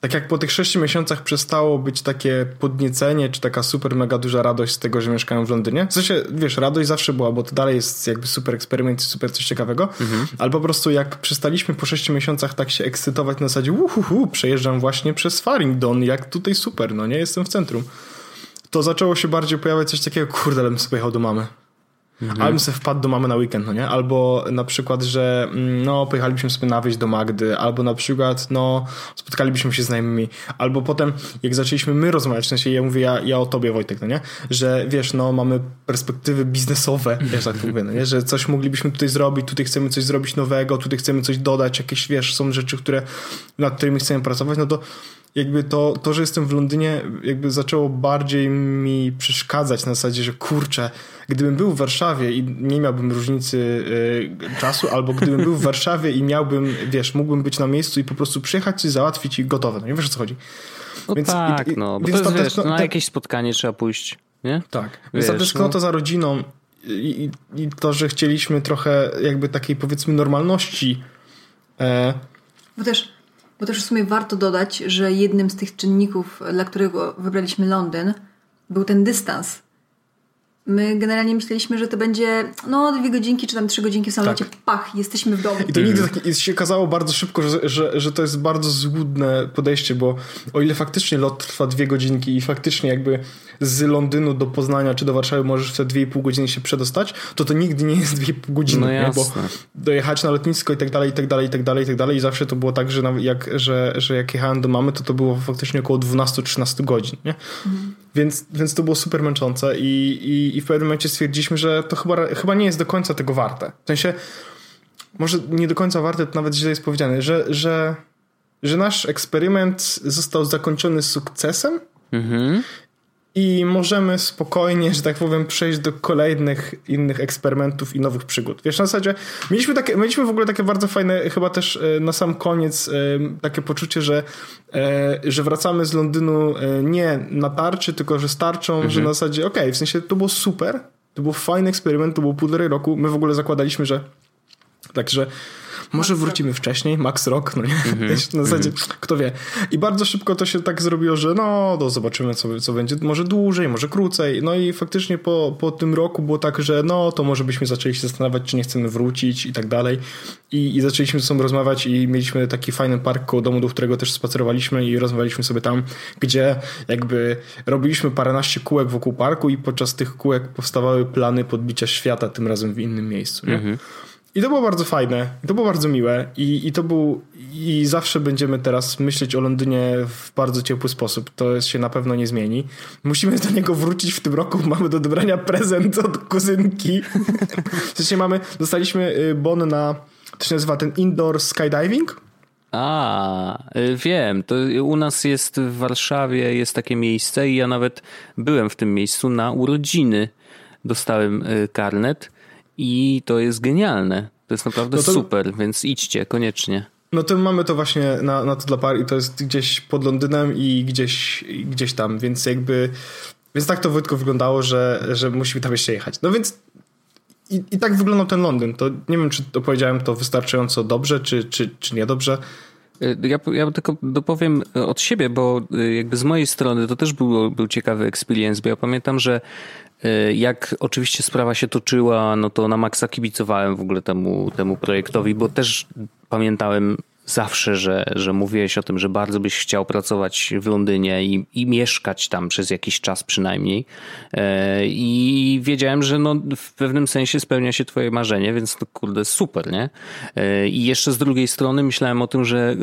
tak jak po tych sześciu miesiącach przestało być takie podniecenie, czy taka super mega duża radość z tego, że mieszkają w Londynie. W sensie, wiesz, radość zawsze była, bo to dalej jest jakby super eksperyment, super coś ciekawego, mhm. ale po prostu jak przestaliśmy po sześciu miesiącach tak się ekscytować na zasadzie uhuhu, przejeżdżam właśnie przez Farringdon, jak tutaj super, no nie, jestem w centrum to zaczęło się bardziej pojawiać coś takiego, kurde, bym sobie pojechał do mamy. Mhm. Albo sobie wpadł do mamy na weekend, no nie? Albo na przykład, że mm, no, pojechalibyśmy sobie na do Magdy, albo na przykład, no, spotkalibyśmy się z znajomymi, albo potem, jak zaczęliśmy my rozmawiać, w sensie ja mówię, ja, ja o tobie, Wojtek, no nie? Że wiesz, no, mamy perspektywy biznesowe, <laughs> wiesz, tak mówię, no nie? Że coś moglibyśmy tutaj zrobić, tutaj chcemy coś zrobić nowego, tutaj chcemy coś dodać, jakieś, wiesz, są rzeczy, które, nad którymi chcemy pracować, no to jakby to, to, że jestem w Londynie, jakby zaczęło bardziej mi przeszkadzać na zasadzie, że kurczę, gdybym był w Warszawie i nie miałbym różnicy y, czasu, albo gdybym był w Warszawie i miałbym, wiesz, mógłbym być na miejscu i po prostu przyjechać, coś załatwić i gotowe. No nie wiesz o co chodzi. No więc, tak, i, no, bo więc to jest, wiesz, na jakieś spotkanie trzeba pójść, nie? Tak, wiesz, więc ta tęsknota no. za rodziną i, i, to, że chcieliśmy trochę jakby takiej powiedzmy normalności. E... Bo też bo też w sumie warto dodać, że jednym z tych czynników, dla którego wybraliśmy Londyn, był ten dystans. My generalnie myśleliśmy, że to będzie no dwie godzinki czy tam trzy godzinki w samolocie, tak. pach, jesteśmy w domu. I to nigdy tak się okazało bardzo szybko, że, że, że to jest bardzo złudne podejście, bo o ile faktycznie lot trwa dwie godzinki i faktycznie jakby z Londynu do Poznania czy do Warszawy możesz w te 2,5 godziny się przedostać, to to nigdy nie jest 2,5 godziny, no nie? bo dojechać na lotnisko i tak dalej, i tak dalej, i tak dalej, i tak dalej i zawsze to było tak, że, jak, że, że jak jechałem do mamy, to to było faktycznie około 12-13 godzin, nie? Mhm. Więc, więc to było super męczące i, i, i w pewnym momencie stwierdziliśmy, że to chyba, chyba nie jest do końca tego warte. W sensie, może nie do końca warte, to nawet źle jest powiedziane, że, że, że nasz eksperyment został zakończony sukcesem mhm i możemy spokojnie, że tak powiem, przejść do kolejnych innych eksperymentów i nowych przygód. Wiesz, na zasadzie mieliśmy, takie, mieliśmy w ogóle takie bardzo fajne, chyba też e, na sam koniec e, takie poczucie, że, e, że wracamy z Londynu nie na tarczy, tylko że starczą, mhm. że na zasadzie okej, okay, w sensie to było super, to był fajny eksperyment, to było półtorej roku, my w ogóle zakładaliśmy, że także może wrócimy wcześniej, max rok, no nie? <laughs> Mm -hmm. Na zasadzie, mm -hmm. kto wie. I bardzo szybko to się tak zrobiło, że no, to zobaczymy, co, co będzie. Może dłużej, może krócej. No i faktycznie po, po tym roku było tak, że no, to może byśmy zaczęli się zastanawiać, czy nie chcemy wrócić i tak dalej. I, i zaczęliśmy ze sobą rozmawiać i mieliśmy taki fajny park koło domu, do którego też spacerowaliśmy i rozmawialiśmy sobie tam, gdzie jakby robiliśmy paręnaście kółek wokół parku i podczas tych kółek powstawały plany podbicia świata, tym razem w innym miejscu. Nie? Mm -hmm. I to było bardzo fajne, to było bardzo miłe i, i to był i zawsze będziemy teraz myśleć o Londynie w bardzo ciepły sposób. To się na pewno nie zmieni. Musimy do niego wrócić w tym roku. <laughs> Mamy do dobrania prezent od kuzynki. w sensie mamy, dostaliśmy y, bon na, to się nazywa ten indoor skydiving. A, y, wiem. To u nas jest w Warszawie jest takie miejsce i ja nawet byłem w tym miejscu na urodziny. Dostałem y, karnet i to jest genialne. To jest naprawdę no to... super, więc idźcie koniecznie. No to mamy to właśnie na, na to dla par i to jest gdzieś pod Londynem i gdzieś, gdzieś tam, więc jakby więc tak to Wojtko wyglądało, że, że musimy tam jeszcze jechać. No więc i, i tak wyglądał ten Londyn. To nie wiem, czy opowiedziałem to wystarczająco dobrze, czy, czy, czy niedobrze. Ja, ja tylko dopowiem od siebie, bo y, jakby z mojej strony to też był, był ciekawy experience, bo ja pamiętam, że jak oczywiście sprawa się toczyła, no to na maksa kibicowałem w ogóle temu, temu projektowi, bo też pamiętałem zawsze, że, że mówiłeś o tym, że bardzo byś chciał pracować w Londynie i, i mieszkać tam przez jakiś czas przynajmniej. E, I wiedziałem, że no w pewnym sensie spełnia się twoje marzenie, więc to kurde super, nie? E, I jeszcze z drugiej strony myślałem o tym, że,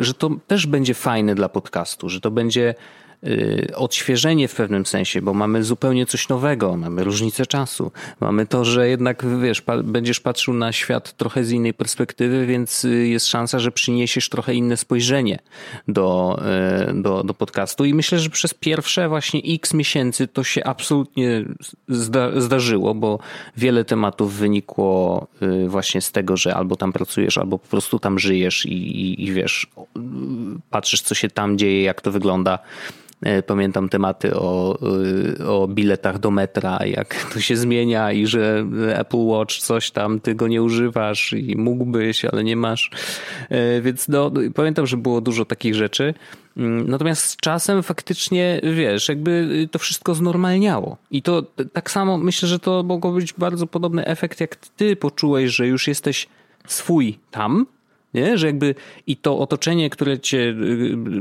e, że to też będzie fajne dla podcastu, że to będzie y, odświeżenie w pewnym sensie, bo mamy zupełnie coś nowego, mamy różnicę czasu, mamy to, że jednak wiesz, pa, będziesz patrzył na świat trochę z innej perspektywy, więc y, jest szansa, że przyniesiesz trochę inne spojrzenie do, y, do, do podcastu i myślę, że przez pierwsze właśnie x miesięcy to się absolutnie zda, zdarzyło, bo wiele tematów wynikło y, właśnie z tego, że albo tam pracujesz, albo po prostu tam żyjesz i, i, i wiesz, patrzysz co się tam dzieje, jak to wygląda. E, pamiętam tematy o, y, o biletach do metra, jak to się zmienia i że Apple Watch coś tam, ty go nie używasz i mógłbyś, ale nie masz. E, więc no, pamiętam, że było dużo takich rzeczy. Mm, natomiast z czasem faktycznie, wiesz, jakby to wszystko znormalniało. I to tak samo myślę, że to mogło być bardzo podobny efekt, jak ty poczułeś, że już jesteś swój tam, nie? Że jakby i to otoczenie, które cię,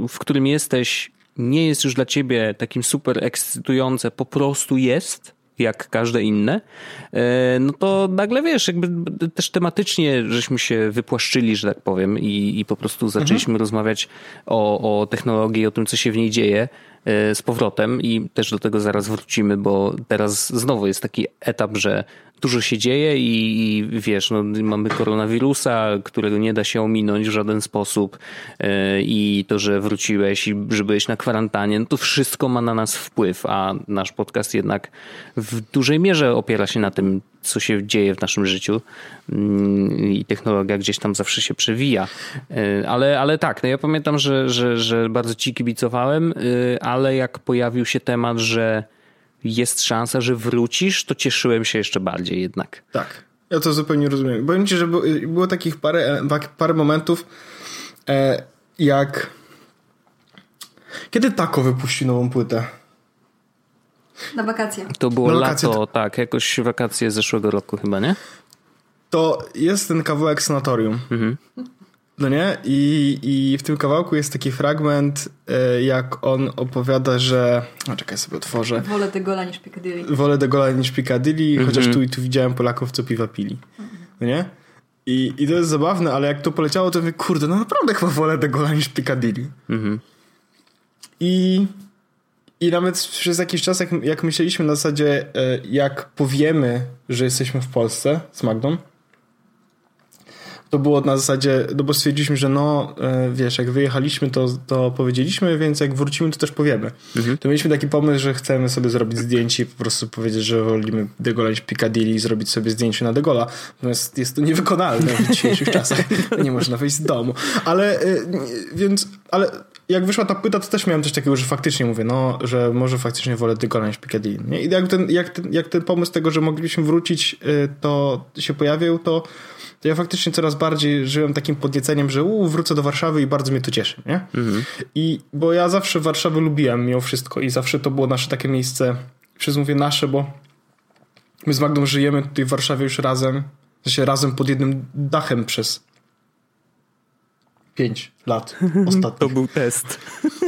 w którym jesteś, nie jest już dla ciebie takim super ekscytujące, po prostu jest, jak każde inne, e, no to nagle wiesz, jakby też tematycznie żeśmy się wypłaszczyli, że tak powiem, i, i po prostu zaczęliśmy mhm. rozmawiać o, o technologii, o tym, co się w niej dzieje e, z powrotem i też do tego zaraz wrócimy, bo teraz znowu jest taki etap, że dużo się dzieje i, i, wiesz, no, mamy koronawirusa, którego nie da się ominąć w żaden sposób yy, i to, że wróciłeś i że byłeś na kwarantannie, no to wszystko ma na nas wpływ, a nasz podcast jednak w dużej mierze opiera się na tym, co się dzieje w naszym życiu yy, i technologia gdzieś tam zawsze się przewija. Yy, ale, ale tak, no ja pamiętam, że, że, że bardzo ci kibicowałem, ale jak pojawił się temat, że jest szansa, że wrócisz, to cieszyłem się jeszcze bardziej jednak. Tak, ja to zupełnie rozumiem. Powiem ci, że było, takich parę, e, parę momentów, e, jak kiedy Tako wypuści nową płytę? Na wakacje. To było lato, tak, jakoś wakacje zeszłego roku chyba, nie? To jest ten kawałek sanatorium. Mhm. No nie? I, I w tym kawałku jest taki fragment, e, jak on opowiada, że. O, czekaj, sobie otworzę. Wolę de Gola niż Piccadilly. Wolę de Gola niż Piccadilly, mm -hmm. chociaż tu i tu widziałem Polaków, co piwa pili. No nie? I, I to jest zabawne, ale jak to poleciało, to mówię, kurde, no naprawdę chyba wolę de Gola niż Piccadilly. Mm -hmm. I, I nawet przez jakiś czas, jak, jak myśleliśmy na zasadzie, e, jak powiemy, że jesteśmy w Polsce z Magdą, to było na zasadzie, no bo stwierdziliśmy, że no, e, wiesz, jak wyjechaliśmy, to, to powiedzieliśmy, więc jak wrócimy, to też powiemy. Mhm. To mieliśmy taki pomysł, że chcemy sobie zrobić zdjęcie i po prostu powiedzieć, że wolimy degolać Piccadilly i zrobić sobie zdjęcie na degola. Natomiast jest to niewykonalne w dzisiejszych <laughs> czasach. Nie można wyjść z domu. Ale, e, więc, ale jak wyszła ta płyta, to też miałem coś takiego, że faktycznie mówię, no, że może faktycznie wolę degola niż Piccadilly. Nie? I jak ten, jak, ten, jak ten pomysł tego, że moglibyśmy wrócić, e, to się pojawił, to to ja faktycznie coraz bardziej żyłem takim podnieceniem, że u, wrócę do Warszawy i bardzo mnie to cieszy, nie? Mhm. I bo ja zawsze Warszawę lubiłem mimo wszystko i zawsze to było nasze takie miejsce, przez mówię nasze, bo my z Magdą żyjemy tutaj w Warszawie już razem, w sensie razem pod jednym dachem przez pięć lat <laughs> ostatnio. <laughs> To był test.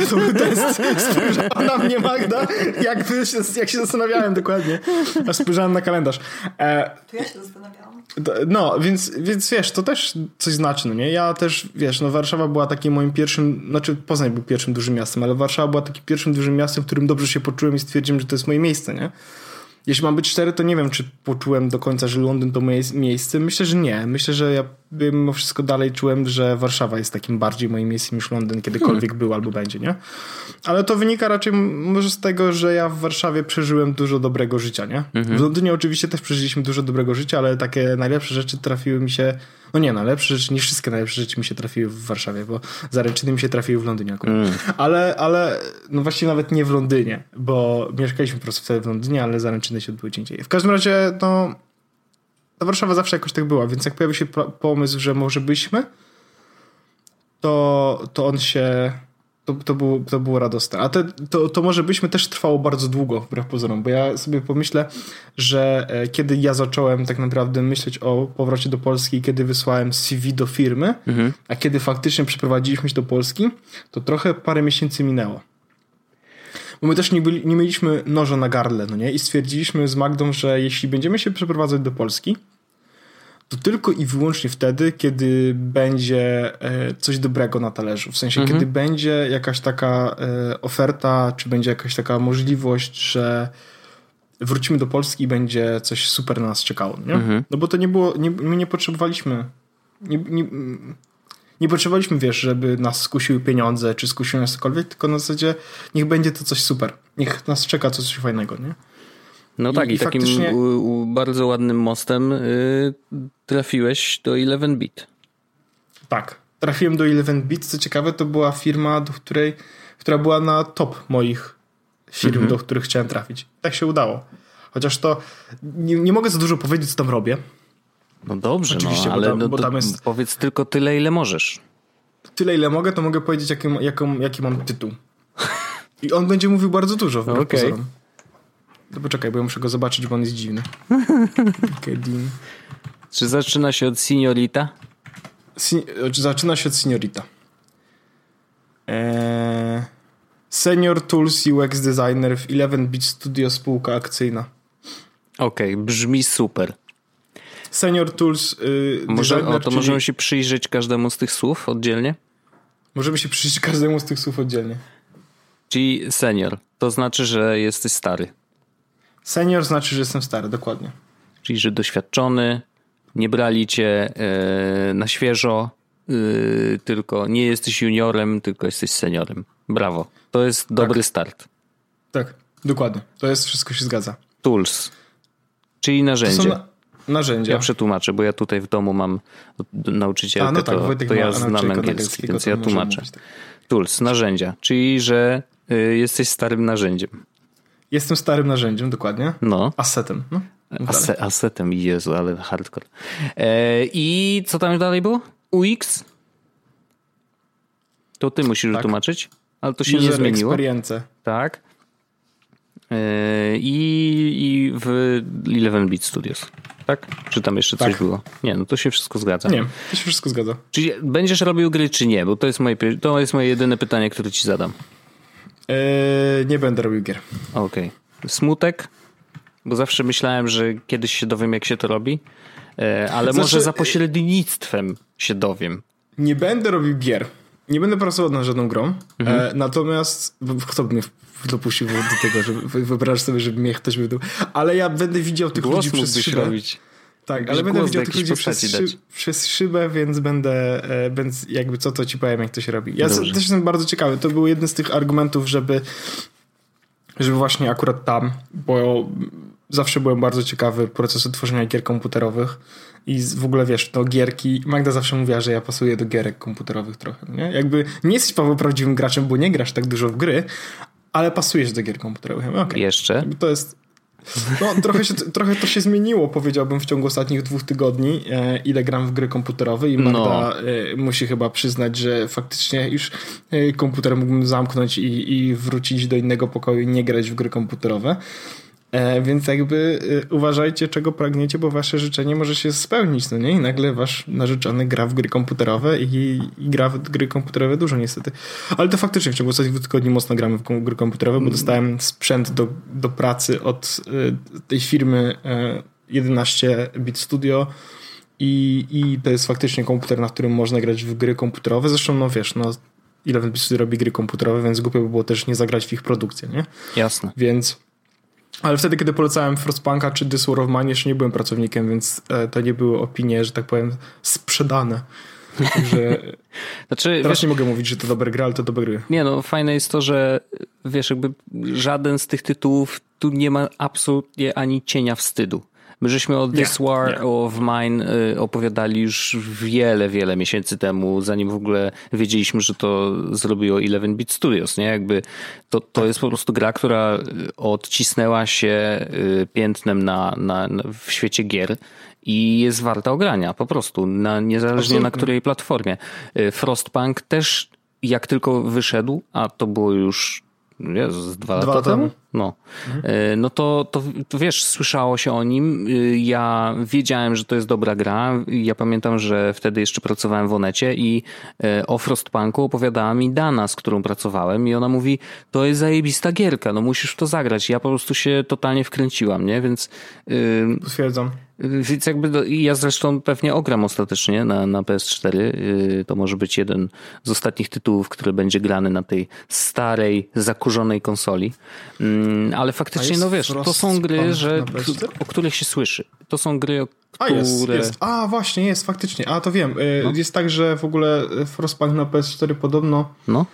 To był test. Spojrzała na mnie Magda, jak, się, jak się zastanawiałem dokładnie. Aż spojrzałem na kalendarz. E, to ja się zastanawiałam. No, więc, więc wiesz, to też coś znaczy, no nie? Ja też, wiesz, no Warszawa była takim moim pierwszym, znaczy Poznań był pierwszym dużym miastem, ale Warszawa była takim pierwszym dużym miastem, w którym dobrze się poczułem i stwierdziłem, że to jest moje miejsce, nie? Jeśli mam być szczery, to nie wiem, czy poczułem do końca, że Londyn to moje miejsce. Myślę, że nie. Myślę, że ja mimo wszystko dalej czułem, że Warszawa jest takim bardziej moim miejscem niż Londyn kiedykolwiek hmm. był albo będzie, nie? Ale to wynika raczej może z tego, że ja w Warszawie przeżyłem dużo dobrego życia, nie? Mhm. W Londynie oczywiście też przeżyliśmy dużo dobrego życia, ale takie najlepsze rzeczy trafiły mi się no nie, najlepsze rzeczy, nie wszystkie najlepsze rzeczy mi się trafiły w Warszawie, bo zaręczyny mi się trafiły w Londynie akurat. Mm. Ale, ale, no właściwie nawet nie w Londynie, bo mieszkaliśmy po prostu wtedy w Londynie, ale zaręczyny się indziej. W każdym razie, no, ta Warszawa zawsze jakoś tak była, więc jak pojawił się pomysł, że może byśmy, to, to on się to, to, było, to było radosne. A te, to, to może byśmy też trwało bardzo długo, wbrew pozorom, bo ja sobie pomyślę, że e, kiedy ja zacząłem tak naprawdę myśleć o powrocie do Polski, kiedy wysłałem CV do firmy, mhm. a kiedy faktycznie przeprowadziliśmy się do Polski, to trochę parę miesięcy minęło. Bo my też nie, byli, nie mieliśmy noża na gardle, no nie? I stwierdziliśmy z Magdą, że jeśli będziemy się przeprowadzać do Polski, to tylko i wyłącznie wtedy, kiedy będzie e, coś dobrego na talerzu. W sensie, mhm. kiedy będzie jakaś taka e, oferta, czy będzie jakaś taka możliwość, że wrócimy do Polski i będzie coś super na nas czekało, nie? Mhm. No bo to nie było, nie, my nie potrzebowaliśmy nie, nie, nie potrzebowaliśmy, wiesz, żeby nas skusiły pieniądze, czy skusiły nas cokolwiek, tylko na zasadzie niech będzie to coś super. Niech nas czeka coś fajnego, nie? No I, tak, i, i takim faktycznie... bardzo ładnym mostem y, trafiłeś do 11-bit. Tak, trafiłem do 11-bit. Co ciekawe, to była firma, do której, która była na top moich firm, mhm. do których chciałem trafić. Tak się udało. Chociaż to nie, nie mogę za dużo powiedzieć, co tam robię. No dobrze, Oczywiście, no, ale tam, no, tam jest... powiedz tylko tyle, ile możesz. Tyle, ile mogę, to mogę powiedzieć, jaki, jaki, jaki mam tytuł. I on będzie mówił bardzo dużo, w okay. pozorom. No poczekaj, bo ja muszę go zobaczyć, bo on jest dziwny. <laughs> LinkedIn. Czy zaczyna się od seniorita? Si zaczyna się od seniorita. Eee, senior Tools UX Designer w 11-bit Studio spółka akcyjna. Okej, okay, brzmi super. Senior Tools yy, Może, designer, o, to czyli... możemy się przyjrzeć każdemu z tych słów oddzielnie? Możemy się przyjrzeć każdemu z tych słów oddzielnie. Czyli senior, to znaczy, że jesteś stary. Senior znaczy, że jestem stary, dokładnie. Czyli, że doświadczony, nie brali cię e, na świeżo, e, tylko nie jesteś juniorem, tylko jesteś seniorem. Brawo. To jest tak. dobry start. Tak, dokładnie. To jest, wszystko się zgadza. Tools, czyli narzędzie. Na, narzędzia. Ja przetłumaczę, bo ja tutaj w domu mam nauczycielkę, A, no tak, to, to ja znam angielski, więc ja tłumaczę. Tak. Tools, narzędzia, czyli że y, jesteś starym narzędziem. Jestem starym narzędziem, dokładnie. No. Assetem. No. Ase, asetem, Jezu, ale hardcore. E, I co tam dalej było? UX? To ty musisz tak. tłumaczyć, ale to się User nie zmieniło. Experience. Tak. E, I, I w 11-bit Studios. Tak? Czy tam jeszcze tak. coś było? Nie, no to się wszystko zgadza. Nie, to się wszystko zgadza. Czyli będziesz robił gry, czy nie? Bo to jest moje, to jest moje jedyne pytanie, które ci zadam. Eee, nie będę robił gier. Okej. Okay. Smutek? Bo zawsze myślałem, że kiedyś się dowiem, jak się to robi, eee, ale znaczy, może za pośrednictwem się dowiem. Nie będę robił gier. Nie będę pracował nad żadną grą. Mhm. E, natomiast kto by mnie dopuścił do tego, że wyobrażasz sobie, żeby mnie ktoś był. Ale ja będę widział tych Głos ludzi przez szybę. robić. Tak, ale będę widział tych ludzi przez, szy przez szybę, więc będę, e, więc jakby co to ci powiem, jak to się robi. Ja Dobrze. też jestem bardzo ciekawy. To był jeden z tych argumentów, żeby, żeby właśnie akurat tam, bo zawsze byłem bardzo ciekawy procesu tworzenia gier komputerowych i w ogóle wiesz, to gierki, Magda zawsze mówiła, że ja pasuję do gierek komputerowych trochę, nie? Jakby nie jesteś Paweł prawdziwym graczem, bo nie grasz tak dużo w gry, ale pasujesz do gier komputerowych. Okay. Jeszcze? To jest no, trochę, się, trochę to się zmieniło, powiedziałbym, w ciągu ostatnich dwóch tygodni, e, ile gram w gry komputerowe i Magda no. e, musi chyba przyznać, że faktycznie już e, komputer mógłbym zamknąć i, i wrócić do innego pokoju i nie grać w gry komputerowe. E, więc jakby e, uważajcie, czego pragniecie, bo wasze życzenie może się spełnić, no nie? I nagle wasz narzeczony gra w gry komputerowe i, i gra w gry komputerowe dużo niestety. Ale to faktycznie w ciągu ostatnich dwóch tygodni mocno gramy w gry komputerowe, bo dostałem sprzęt do, do pracy od e, tej firmy 11-bit Studio i, i to jest faktycznie komputer, na którym można grać w gry komputerowe. Zresztą, no wiesz, no 11-bit Studio robi gry komputerowe, więc głupio by było też nie zagrać w ich produkcję, nie? Jasne. Więc ale wtedy, kiedy polecałem Frostpunka czy This War of Mine, jeszcze nie byłem pracownikiem, więc e, to nie były opinie, że tak powiem, sprzedane. <laughs> Także znaczy, teraz wiesz, nie mogę mówić, że to dobre gry, ale to dobre gry. Nie no, fajne jest to, że wiesz, jakby żaden z tych tytułów tu nie ma absolutnie ani cienia wstydu. My żeśmy o This War of Mine y, opowiadali już wiele, wiele miesięcy temu, zanim w ogóle wiedzieliśmy, że to zrobiło 11-bit Studios, nie? Jakby to, to jest po prostu gra, która odcisnęła się y, piętnem na, na, na w świecie gier i jest warta ogrania, po prostu, na, niezależnie Absolutnie. na której platformie. Y, Frostpunk też jak tylko wyszedł, a to było już Jezus, dwa, dwa lata temu? No. Mhm. No to, to, to wiesz, słyszało się o nim. Y, ja wiedziałem, że to jest dobra gra. Ja pamiętam, że wtedy jeszcze pracowałem w Onecie i y, o Frostpunku opowiadała mi Dana, z którą pracowałem i ona mówi, to jest zajebista gierka, no musisz w to zagrać. Ja po prostu się totalnie wkręciłam, nie? Więc... Potwierdzam. Więc jakby do, ja zresztą pewnie ogram ostatecznie na, na PS4. Y, to może być jeden z ostatnich tytułów, który będzie grany na tej starej, zakurzonej konsoli. Mm, ale faktycznie, no wiesz, to są gry, że, o których się słyszy. To są gry, o a, jest, jest. A, właśnie, jest, faktycznie. A, to wiem. Y, no. Jest tak, że w ogóle Frostpunk na PS4 podobno no.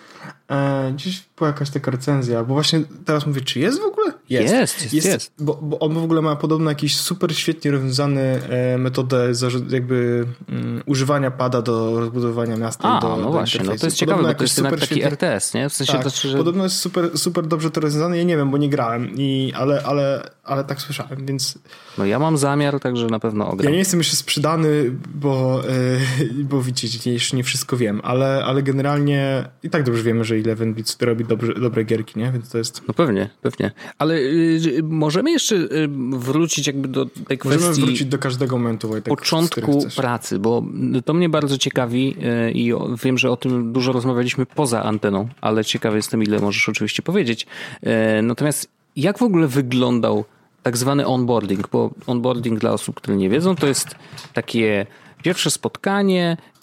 E, gdzieś była jakaś taka recenzja, bo właśnie teraz mówię, czy jest w ogóle? Jest, jest, jest. jest, jest. Bo, bo, on w ogóle ma podobno jakiś super świetnie rozwiązany e, metodę jakby um, używania pada do rozbudowania miasta A, do, no do właśnie, no to jest ciekawe, bo to jest super taki świetnie... RTS, nie? W sensie tak, to, że... podobno jest super, super dobrze to rozwiązane, ja nie wiem, bo nie grałem, i, ale, ale, ale tak słyszałem, więc... No ja mam zamiar, także na pewno ogram. Ja nie jestem jeszcze sprzedany, bo, yy, bo widzicie, jeszcze nie wszystko wiem, ale, ale generalnie i tak dobrze wiemy, że Eleven Beats robi dobrze, dobre gierki, nie? Więc to jest... No pewnie, pewnie. Ale yy, możemy jeszcze yy, wrócić jakby do tej kwestii... Możemy wrócić do każdego momentu, Wojtek, Początku pracy, bo to mnie bardzo ciekawi y, i wiem, że o tym dużo rozmawialiśmy poza anteną, ale ciekawy jestem, ile możesz oczywiście powiedzieć. Y, natomiast jak w ogóle wyglądał tak zwany onboarding, bo onboarding dla osób, które nie wiedzą, to jest takie pierwsze spotkanie y,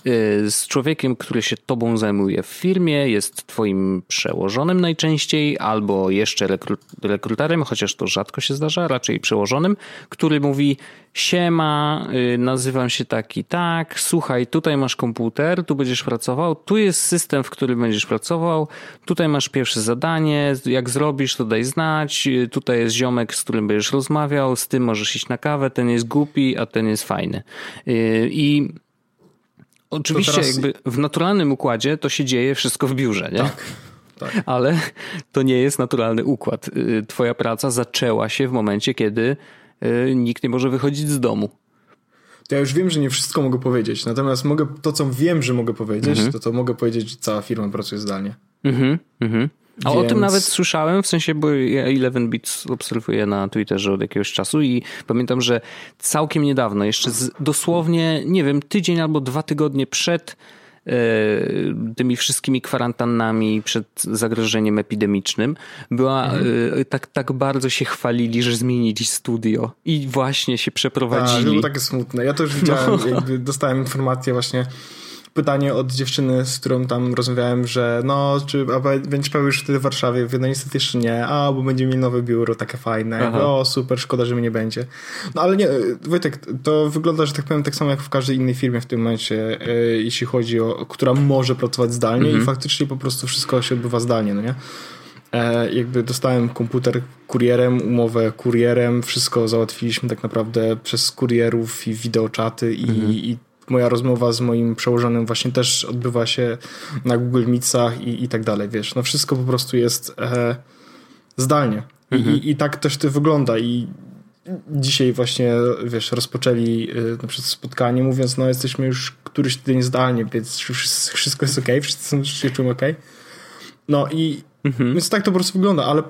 z człowiekiem, który się tobą zajmuje w firmie, jest twoim przełożonym najczęściej, albo jeszcze rekruterem, chociaż to rzadko się zdarza, raczej przełożonym, który mówi siema, y, nazywam się taki, tak, słuchaj, tutaj masz komputer, tu będziesz pracował, tu jest system, w którym będziesz pracował, tutaj masz pierwsze zadanie, jak zrobisz, to daj znać, y, tutaj jest ziomek, z którym będziesz rozmawiał, z tym możesz iść na kawę, ten jest głupi, a ten jest fajny. I Oczywiście teraz... jakby w naturalnym układzie to się dzieje wszystko w biurze, nie? Tak. Tak. Ale to nie jest naturalny układ. Y, twoja praca zaczęła się w momencie, kiedy y, nikt nie może wychodzić z domu. To ja już wiem, że nie wszystko mogę powiedzieć. Natomiast mogę, to, co wiem, że mogę powiedzieć, mhm. to to mogę powiedzieć, że cała firma pracuje zdalnie. Mhm, mhm. A Więc... o tym nawet słyszałem, w sensie, bo ja Eleven Bits obserwuję na Twitterze od jakiegoś czasu i pamiętam, że całkiem niedawno, jeszcze z, dosłownie, nie wiem, tydzień albo dwa tygodnie przed e, tymi wszystkimi kwarantannami przed zagrożeniem epidemicznym, była mhm. E, tak, tak bardzo się chwalili, że zmienili studio i właśnie się przeprowadzili. Tak, było takie smutne. Ja to już widziałem, no. dostałem informację właśnie pytanie od dziewczyny, z którą tam rozmawiałem, że no, czy a będziesz pełny już wtedy w Warszawie? No niestety jeszcze nie, a bo będziemy mieli nowe biuro, takie fajne. o, super, szkoda, że mnie nie będzie. No ale nie, Wojtek, to wygląda, że tak powiem, tak samo jak w każdej innej firmie w tym momencie, e, jeśli chodzi o, która może pracować zdalnie mhm. i faktycznie po prostu wszystko się odbywa zdalnie, no nie? E, jakby dostałem komputer kurierem, umowę kurierem, wszystko załatwiliśmy tak naprawdę przez kurierów i wideoczaty i, mhm. i moja rozmowa z moim przełożonym właśnie też odbywa się na Google Meetsach i, i tak dalej, wiesz. No wszystko po prostu jest e, zdalnie. Mhm. I, I, tak też to wygląda i dzisiaj właśnie, wiesz, rozpoczęli y, na przykład spotkanie mówiąc, no jesteśmy już któryś tydzień zdalnie, więc wszystko jest ok, wszyscy się czują ok. No i mhm. więc tak to po prostu wygląda, ale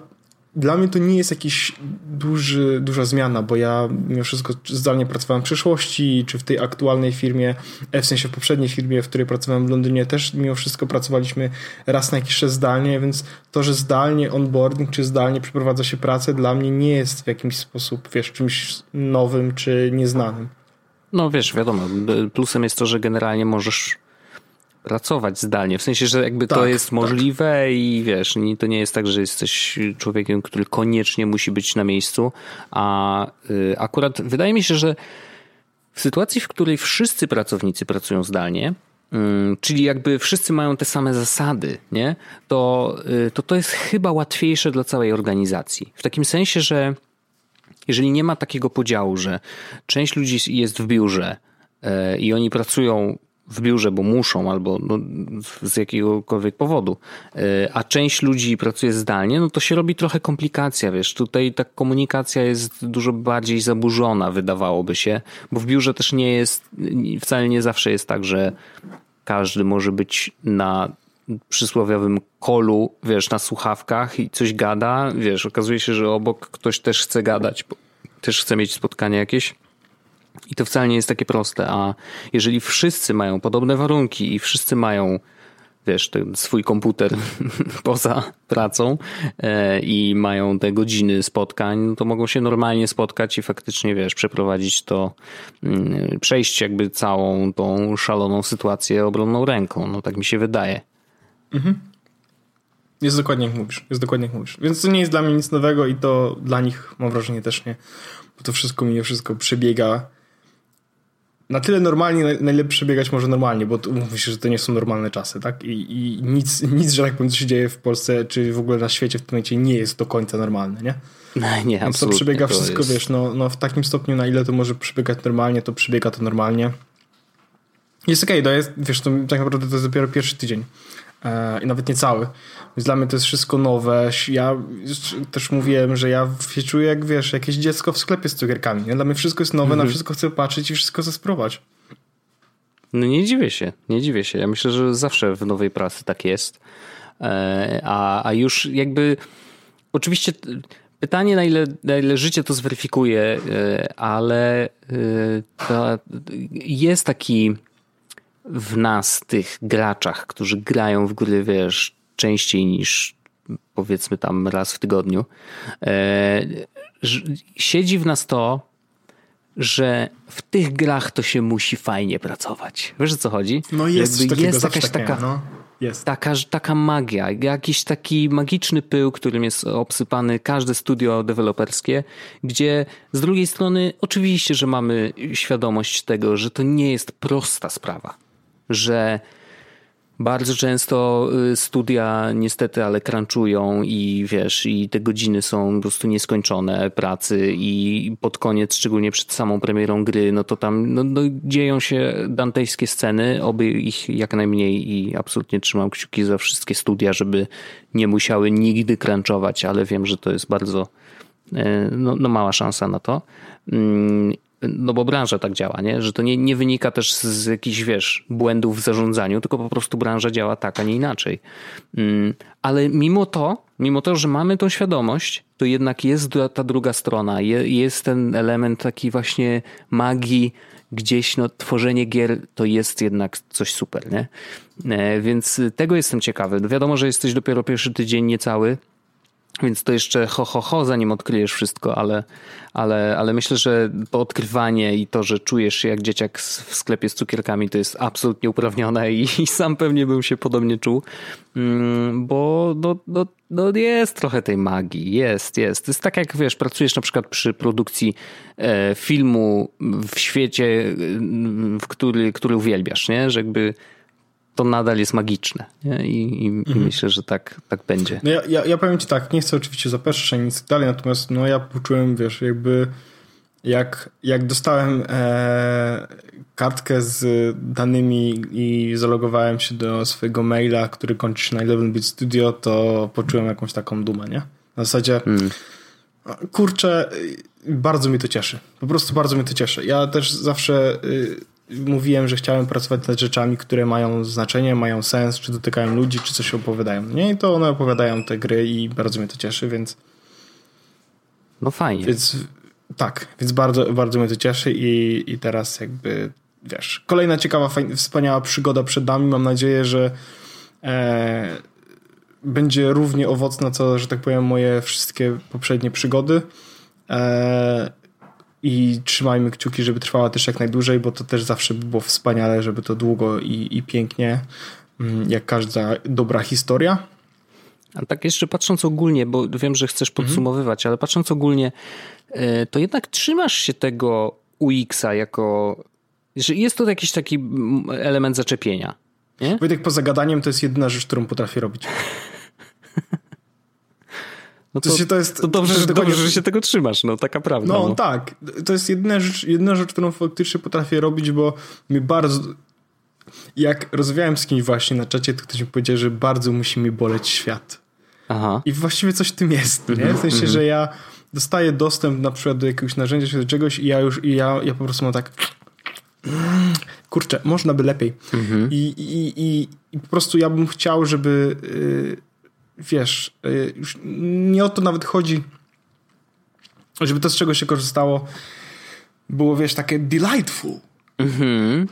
dla mnie to nie jest jakiś duży, duża zmiana, bo ja mimo wszystko zdalnie pracowałem w przeszłości, czy w tej aktualnej firmie, e, w sensie w poprzedniej firmie, w której pracowałem w Londynie, też mimo wszystko pracowaliśmy raz na jakiś czas zdalnie, więc to, że zdalnie onboarding, czy zdalnie przeprowadza się pracę, dla mnie nie jest w jakiś sposób, wiesz, czymś nowym, czy nieznanym. No wiesz, wiadomo, plusem jest to, że generalnie możesz pracować zdalnie. W sensie, że jakby tak, to jest tak. możliwe tak. i wiesz, to nie jest tak, że jesteś człowiekiem, który koniecznie musi być na miejscu, a y, akurat wydaje mi się, że w sytuacji, w której wszyscy pracownicy pracują zdalnie, mm, czyli jakby wszyscy mają te same zasady, nie? To, y, to to jest chyba łatwiejsze dla całej organizacji. W takim sensie, że jeżeli nie ma takiego podziału, że część ludzi jest w biurze y, i oni pracują w biurze, bo muszą albo no, z jakiegokolwiek powodu, e, a część ludzi pracuje zdalnie, no to się robi trochę komplikacja, wiesz, tutaj ta komunikacja jest dużo bardziej zaburzona, wydawałoby się, bo w biurze też nie jest, wcale nie zawsze jest tak, że każdy może być na przysłowiowym kolu, wiesz, na słuchawkach i coś gada, wiesz, okazuje się, że obok ktoś też chce gadać, też chce mieć spotkanie jakieś i to wcale nie jest takie proste, a jeżeli wszyscy mają podobne warunki i wszyscy mają wiesz, ten swój komputer <laughs> poza pracą e, i mają te godziny spotkań, no to mogą się normalnie spotkać i faktycznie, wiesz, przeprowadzić to, mm, przejść jakby całą tą szaloną sytuację obronną ręką. No tak mi się wydaje. Mhm. Jest dokładnie jak mówisz. Jest dokładnie jak mówisz. Więc to nie jest dla mnie nic nowego i to dla nich mam wrażenie też nie. Bo to wszystko mi wszystko przebiega na tyle normalnie, najlepiej przebiegać może normalnie, bo mówi się, że to nie są normalne czasy, tak? I, i nic, nic, że tak powiem, co się dzieje w Polsce, czy w ogóle na świecie w tym momencie nie jest do końca normalne, nie? No, nie, Więc to przebiega wszystko, jest... wiesz, no, no w takim stopniu, na ile to może przebiegać normalnie, to przebiega to normalnie. Jest okej, okay, to jest, wiesz, to tak naprawdę to jest dopiero pierwszy tydzień. E, I nawet nie cały. Więc dla mnie to jest wszystko nowe. Ja też mówiłem, że ja się czuję jak, wiesz, jakieś dziecko w sklepie z cukierkami. Dla mnie wszystko jest nowe, mhm. na wszystko chcę patrzeć i wszystko chcę spróbować. No nie dziwię się, nie dziwię się. Ja myślę, że zawsze w nowej pracy tak jest. E, a, a już jakby oczywiście pytanie, na ile, na ile życie to zweryfikuje, e, ale to jest taki w nas, tych graczach, którzy grają w gry, wiesz, częściej niż powiedzmy tam raz w tygodniu, e, siedzi w nas to, że w tych grach to się musi fajnie pracować. Wiesz o co chodzi? No jest, Jakby jest jakaś taka, no. Jest. Taka, taka magia, jakiś taki magiczny pył, którym jest obsypany każde studio deweloperskie, gdzie z drugiej strony oczywiście, że mamy świadomość tego, że to nie jest prosta sprawa że bardzo często y, studia niestety, ale crunchują i wiesz, i te godziny są po prostu nieskończone pracy i pod koniec, szczególnie przed samą premierą gry, no to tam no, no, dzieją się dantejskie sceny, oby ich jak najmniej i absolutnie trzymam kciuki za wszystkie studia, żeby nie musiały nigdy crunchować, ale wiem, że to jest bardzo y, no, no mała szansa na to. No bo branża tak działa, nie? że to nie, nie wynika też z jakichś, wiesz, błędów w zarządzaniu, tylko po prostu branża działa tak, a nie inaczej. Mm, ale mimo to, mimo to, że mamy tą świadomość, to jednak jest ta druga strona, jest ten element taki właśnie magii, gdzieś no, tworzenie gier to jest jednak coś super, nie? E, więc tego jestem ciekawy. Wiadomo, że jesteś dopiero pierwszy tydzień niecały, więc to jeszcze ho, ho, ho, zanim odkryjesz wszystko, ale, ale, ale myślę, że to odkrywanie i to, że czujesz się jak dzieciak w sklepie z cukierkami, to jest absolutnie uprawnione i, i sam pewnie bym się podobnie czuł, mm, bo no, no, no jest trochę tej magii, jest, jest. To jest tak jak, wiesz, pracujesz na przykład przy produkcji e, filmu w świecie, w który, który uwielbiasz, nie? Że jakby to nadal jest magiczne. Nie? I, i, mhm. i, myślę, że tak, tak będzie. No ja, ja, ja powiem ci tak, nie chcę oczywiście zapeszać ani nic dalej, natomiast no ja poczułem, wiesz, jakby jak, jak dostałem e, kartkę z danymi i zalogowałem się do swojego maila, który kończy się na 11-bit studio, to poczułem jakąś taką dumę, nie? Na zasadzie hmm. kurczę, bardzo mi to cieszy. Po prostu bardzo mi to cieszy. Ja też zawsze y, mówiłem, że chciałem pracować nad rzeczami, które mają znaczenie, mają sens, czy dotykają ludzi, czy coś opowiadają. Nie, i to one opowiadają te gry i bardzo mnie to cieszy, więc. No fajnie. Więc tak, więc bardzo, bardzo mnie to cieszy i, i teraz jakby wiesz, kolejna ciekawa, fajna, wspaniała przygoda przed nami. Mam nadzieję, że e, będzie równie owocna, co, że tak powiem, moje wszystkie poprzednie przygody. E, i trzymajmy kciuki, żeby trwała też jak najdłużej, bo to też zawsze by było wspaniale, żeby to długo i, i pięknie, mm, jak każda dobra historia. A tak jeszcze patrząc ogólnie, bo wiem, że chcesz mhm. podsumowywać, mhm. ale patrząc ogólnie, e, to jednak trzymasz się tego UX-a jako, że jest to jakiś taki element zaczepienia. Nie? Wojtek, poza gadaniem to jest jedyna rzecz, którą potrafię robić. <laughs> No to, to, to, jest, to dobrze, że, dobrze, że się tego trzymasz, no taka prawda. No, no, tak, to jest jedyna rzecz, jedyna rzecz, którą faktycznie potrafię robić, bo mi bardzo... Jak rozmawiałem z kimś właśnie na czacie, to ktoś mi powiedział, że bardzo musi mi boleć świat. Aha. I właściwie coś w tym jest, nie? W mhm, sensie, mhm. że ja dostaję dostęp na przykład do jakiegoś narzędzia czy do czegoś i ja już, i ja, ja po prostu mam tak <sniffs> kurczę, można by lepiej. Mhm. I, i, i, I po prostu ja bym chciał, żeby y, wiesz, y, już nie o to nawet chodzi, żeby to z czego się korzystało było, wiesz, takie delightful. Mhm.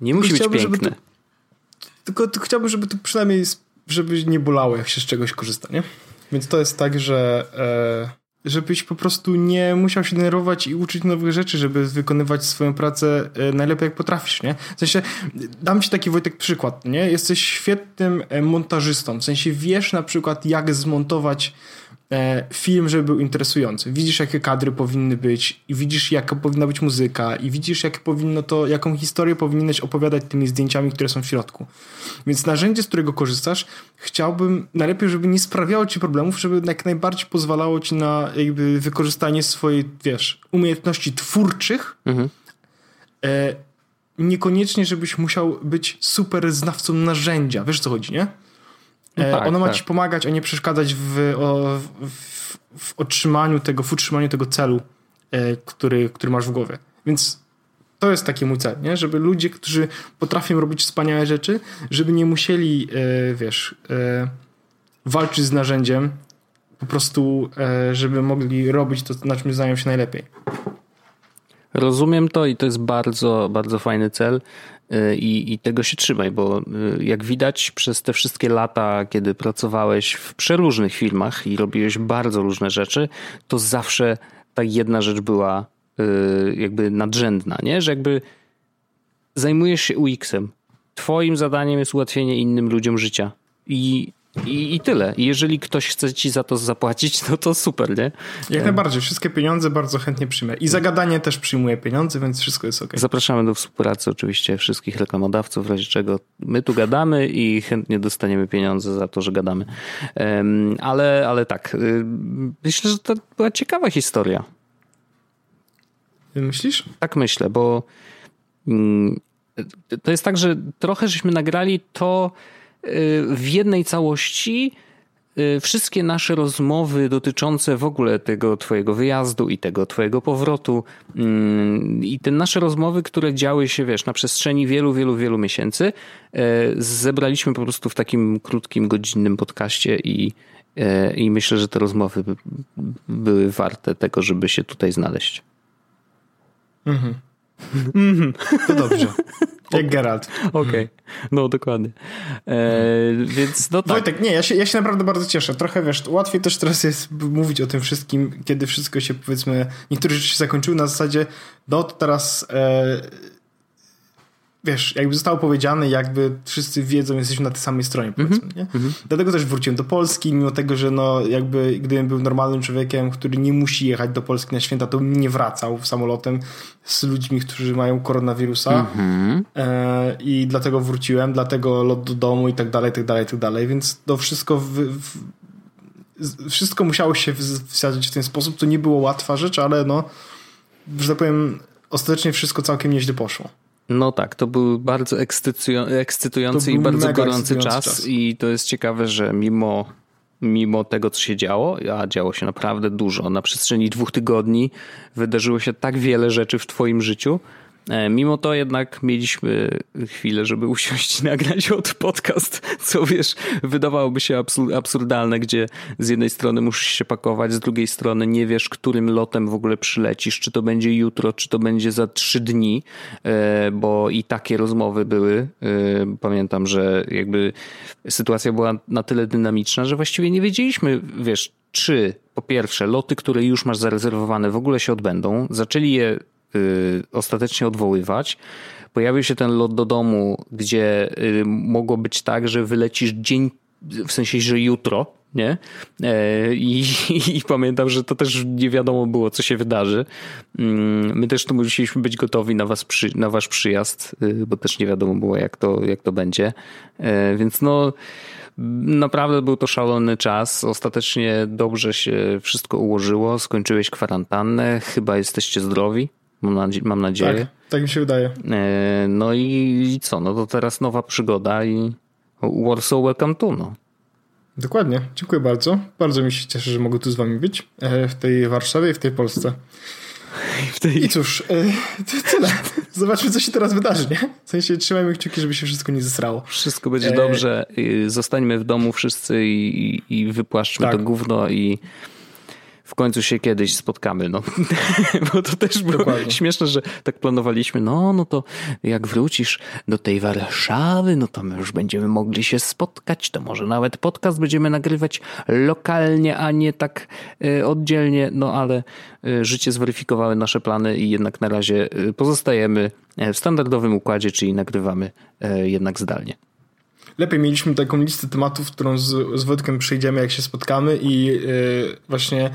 Nie musi być piękne. To, tylko, chciałbym, żeby to przynajmniej, żeby nie bolało, jak się z czegoś korzysta, nie? Więc to jest tak, że e, żebyś po prostu nie musiał się denerwować i uczyć nowych rzeczy, żeby wykonywać swoją pracę e, najlepiej jak potrafisz, nie? W sensie, dam ci taki Wojtek przykład, nie? Jesteś świetnym e, montażystą, w sensie wiesz na przykład jak zmontować film, żeby był interesujący. Widzisz, jakie kadry powinny być i widzisz, jaka powinna być muzyka i widzisz, jak powinno to, jaką historię powinieneś opowiadać tymi zdjęciami, które są w środku. Więc narzędzie, z którego korzystasz, chciałbym najlepiej, żeby nie sprawiało ci problemów, żeby jak najbardziej pozwalało ci na jakby wykorzystanie swojej, wiesz, umiejętności twórczych, mhm. e, niekoniecznie, żebyś musiał być super znawcą narzędzia. Wiesz, co chodzi, nie? No e, tak, ono ma tak. ci pomagać, a nie przeszkadzać w, w, w, otrzymaniu tego, w utrzymaniu tego celu, e, który, który masz w głowie. Więc to jest taki mój cel, nie? żeby ludzie, którzy potrafią robić wspaniałe rzeczy, żeby nie musieli, e, wiesz, walczyć z narzędziem, po prostu, żeby mogli robić to, na czym znają się najlepiej. Rozumiem to i to jest bardzo, bardzo fajny cel. I, i tego się trzymaj, bo y, jak widać przez te wszystkie lata, kiedy pracowałeś w przeróżnych filmach i robiłeś bardzo różne rzeczy, to zawsze ta jedna rzecz była y, jakby nadrzędna, nie? Że jakby zajmujesz się UX-em. Twoim zadaniem jest ułatwienie innym ludziom życia. I i, I tyle. jeżeli ktoś chce ci za to zapłacić, no to super, nie? Jak najbardziej. Wszystkie pieniądze bardzo chętnie przyjmę. I zagadanie też przyjmuję pieniądze, więc wszystko jest ok. Zapraszamy do współpracy oczywiście wszystkich reklamodawców, w razie czego my tu gadamy i chętnie dostaniemy pieniądze za to, że gadamy. Ale, ale tak. Y, myślę, że to była ciekawa historia. Myślisz? Tak myślę, bo mm, to jest tak, że trochę żeśmy nagrali to w jednej całości y, wszystkie nasze rozmowy dotyczące w ogóle tego twojego wyjazdu i tego twojego powrotu mm, i te nasze rozmowy, które działy się, wiesz, na przestrzeni wielu, wielu, wielu miesięcy, e, zebraliśmy po prostu w takim krótkim, godzinnym podcaście i, i myślę, że te rozmowy były warte tego, żeby się tutaj znaleźć. Mhm. Mm to dobrze. <laughs> Jak Geralt. Okej, okay. no dokładnie. E, więc no tak. Wojtek, nie, ja się, ja się naprawdę bardzo cieszę. Trochę wiesz, łatwiej też teraz jest mówić o tym wszystkim, kiedy wszystko się powiedzmy, niektóre rzeczy się zakończyły na zasadzie, no to teraz e, wiesz, jakby zostało powiedziane, jakby wszyscy wiedzą, jesteśmy na tej samej stronie, powiedzmy, mm -hmm. nie? -hmm. Dlatego też wróciłem do Polski, mimo tego, że no jakby gdybym był normalnym człowiekiem, który nie musi jechać do Polski na święta, to bym nie wracał samolotem z ludźmi, którzy mają koronawirusa mm -hmm. e, i dlatego wróciłem, dlatego lot do domu i tak dalej, i tak dalej, i tak dalej, więc to wszystko w, w, wszystko musiało się wsadzić w ten sposób, to nie było łatwa rzecz, ale no, że tak powiem, ostatecznie wszystko całkiem nieźle poszło. No tak, to był bardzo ekscytujący i bardzo gorący czas, czas, i to jest ciekawe, że mimo, mimo tego, co się działo, a działo się naprawdę dużo, na przestrzeni dwóch tygodni wydarzyło się tak wiele rzeczy w twoim życiu, mimo to jednak mieliśmy chwilę, żeby usiąść i nagrać od podcast, co wiesz, wydawałoby się absurdalne, gdzie z jednej strony musisz się pakować, z drugiej strony nie wiesz, którym lotem w ogóle przylecisz, czy to będzie jutro, czy to będzie za trzy dni, e, bo i takie rozmowy były. E, pamiętam, że jakby sytuacja była na tyle dynamiczna, że właściwie nie wiedzieliśmy, wiesz, czy po pierwsze loty, które już masz zarezerwowane w ogóle się odbędą. Zaczęli je ostatecznie odwoływać. Pojawił się ten lot do domu, gdzie y, mogło być tak, że wylecisz dzień, w sensie, że jutro, nie? E, I, i, <laughs> I, pamiętam, że to też nie wiadomo było, co się wydarzy. Mm, my też tu musieliśmy być gotowi na, was przy, na wasz przyjazd, y, bo też nie wiadomo było, jak to, jak to będzie. E, więc no, naprawdę był to szalony czas. Ostatecznie dobrze się wszystko ułożyło. Skończyłeś kwarantannę, chyba jesteście zdrowi. Mam, nadzie mam nadzieję. Tak, tak mi się wydaje. E, no i, co? No to teraz nowa przygoda i Warsaw Welcome to. No. Dokładnie. Dziękuję bardzo. Bardzo mi się cieszę, że mogę tu z wami być e, w tej Warszawie i w tej Polsce. <laughs> I, tej... I cóż, e, tyle. <laughs> Zobaczmy, co się teraz wydarzy, nie? W sensie trzymajmy kciuki, żeby się wszystko nie zesrało. Wszystko będzie dobrze. Zostańmy w domu wszyscy i, i wypłaszczmy tak. to gówno i w końcu się kiedyś spotkamy, no. <laughs> Bo to też było Dokładnie. śmieszne, że tak planowaliśmy, no, no to jak wrócisz do tej Warszawy, no to my już będziemy mogli się spotkać, to może nawet podcast będziemy nagrywać lokalnie, a nie tak y, oddzielnie, no ale y, życie zweryfikowały nasze plany i jednak na razie y, pozostajemy w standardowym układzie, czyli nagrywamy jednak zdalnie lepiej mieliśmy taką listę tematów, którą z, z Wojtkiem przejdziemy, jak się spotkamy i yy, właśnie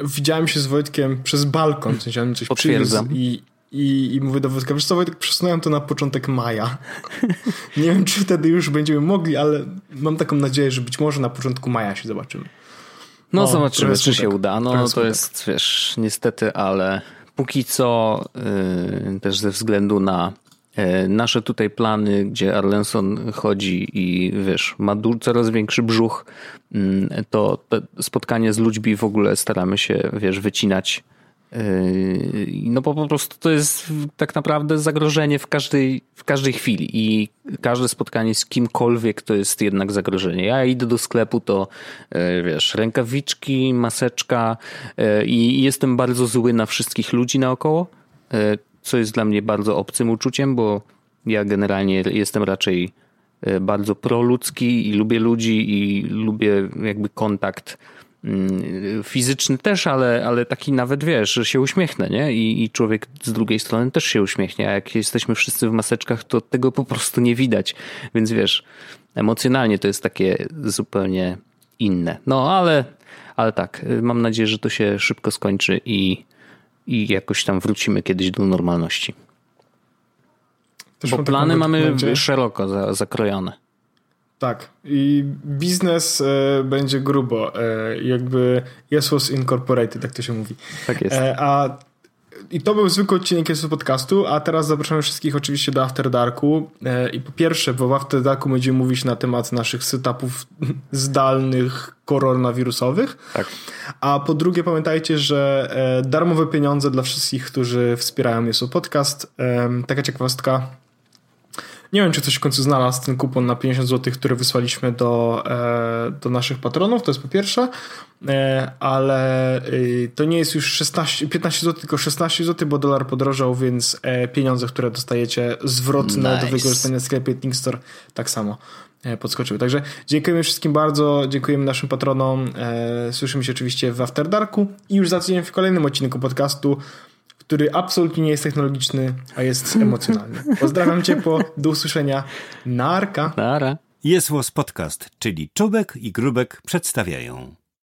widziałem się z Wojtkiem przez balkon, w sensie on coś Potwierdzam. i, i, i mówię do Wojtka, wiesz co Wojtek, przesunąłem to na początek maja. <laughs> Nie wiem, czy wtedy już będziemy mogli, ale mam taką nadzieję, że być może na początku maja się zobaczymy. No, no zobaczymy, czy się uda. No to jest, wiesz, niestety, ale póki co yy, też ze względu na nasze tutaj plany, gdzie Arlenson chodzi i wiesz, ma coraz większy brzuch, mm, to spotkanie z ludźmi w ogóle staramy się, wiesz, wycinać. E, no bo po prostu to jest tak naprawdę zagrożenie w każdej, w każdej chwili i każde spotkanie z kimkolwiek to jest jednak zagrożenie. Ja idę do sklepu, to e, wiesz, rękawiczki, maseczka i jestem bardzo zły na wszystkich ludzi naokoło co jest dla mnie bardzo obcym uczuciem, bo ja generalnie jestem raczej e, bardzo proludzki i lubię ludzi i lubię jakby kontakt mm, fizyczny też, ale, ale taki nawet wiesz, że się uśmiechnę, nie? I, I człowiek z drugiej strony też się uśmiechnie, a jak jesteśmy wszyscy w maseczkach, to tego po prostu nie widać. Więc wiesz, emocjonalnie to jest takie zupełnie inne. No ale, ale tak, mam nadzieję, że to się szybko skończy i i jakoś tam wrócimy kiedyś do normalności. Też Bo plany mamy będzie. szeroko za, zakrojone. Tak. I biznes e, będzie grubo. E, jakby Yes was incorporated, tak to się mówi. Tak jest. E, a i to był zwykły odcinek jest podcastu, a teraz zapraszamy wszystkich oczywiście do After Darku. E, I po pierwsze, bo w After Darku będziemy mówić na temat naszych setupów <laughs> zdalnych, koronawirusowych. Tak. A po drugie, pamiętajcie, że e, darmowe pieniądze dla wszystkich, którzy wspierają Jesu Podcast. E, taka ciekawostka. Nie wiem, czy ktoś w końcu znalazł ten kupon na 50 zł, który wysłaliśmy do, e, do naszych patronów, to jest po pierwsze, e, ale y, to nie jest już 16, 15 zł, tylko 16 zł, bo dolar podrożał, więc e, pieniądze, które dostajecie zwrotne nice. do wykorzystania w sklepie Thinkstore tak samo podskoczyły. Także dziękujemy wszystkim bardzo, dziękujemy naszym patronom. Słyszymy się oczywiście w After Darku i już za tydzień w kolejnym odcinku podcastu który absolutnie nie jest technologiczny, a jest <laughs> emocjonalny. Pozdrawiam ciepło, do usłyszenia. Narka. Nara. Jest Podcast, czyli Czubek i Grubek przedstawiają.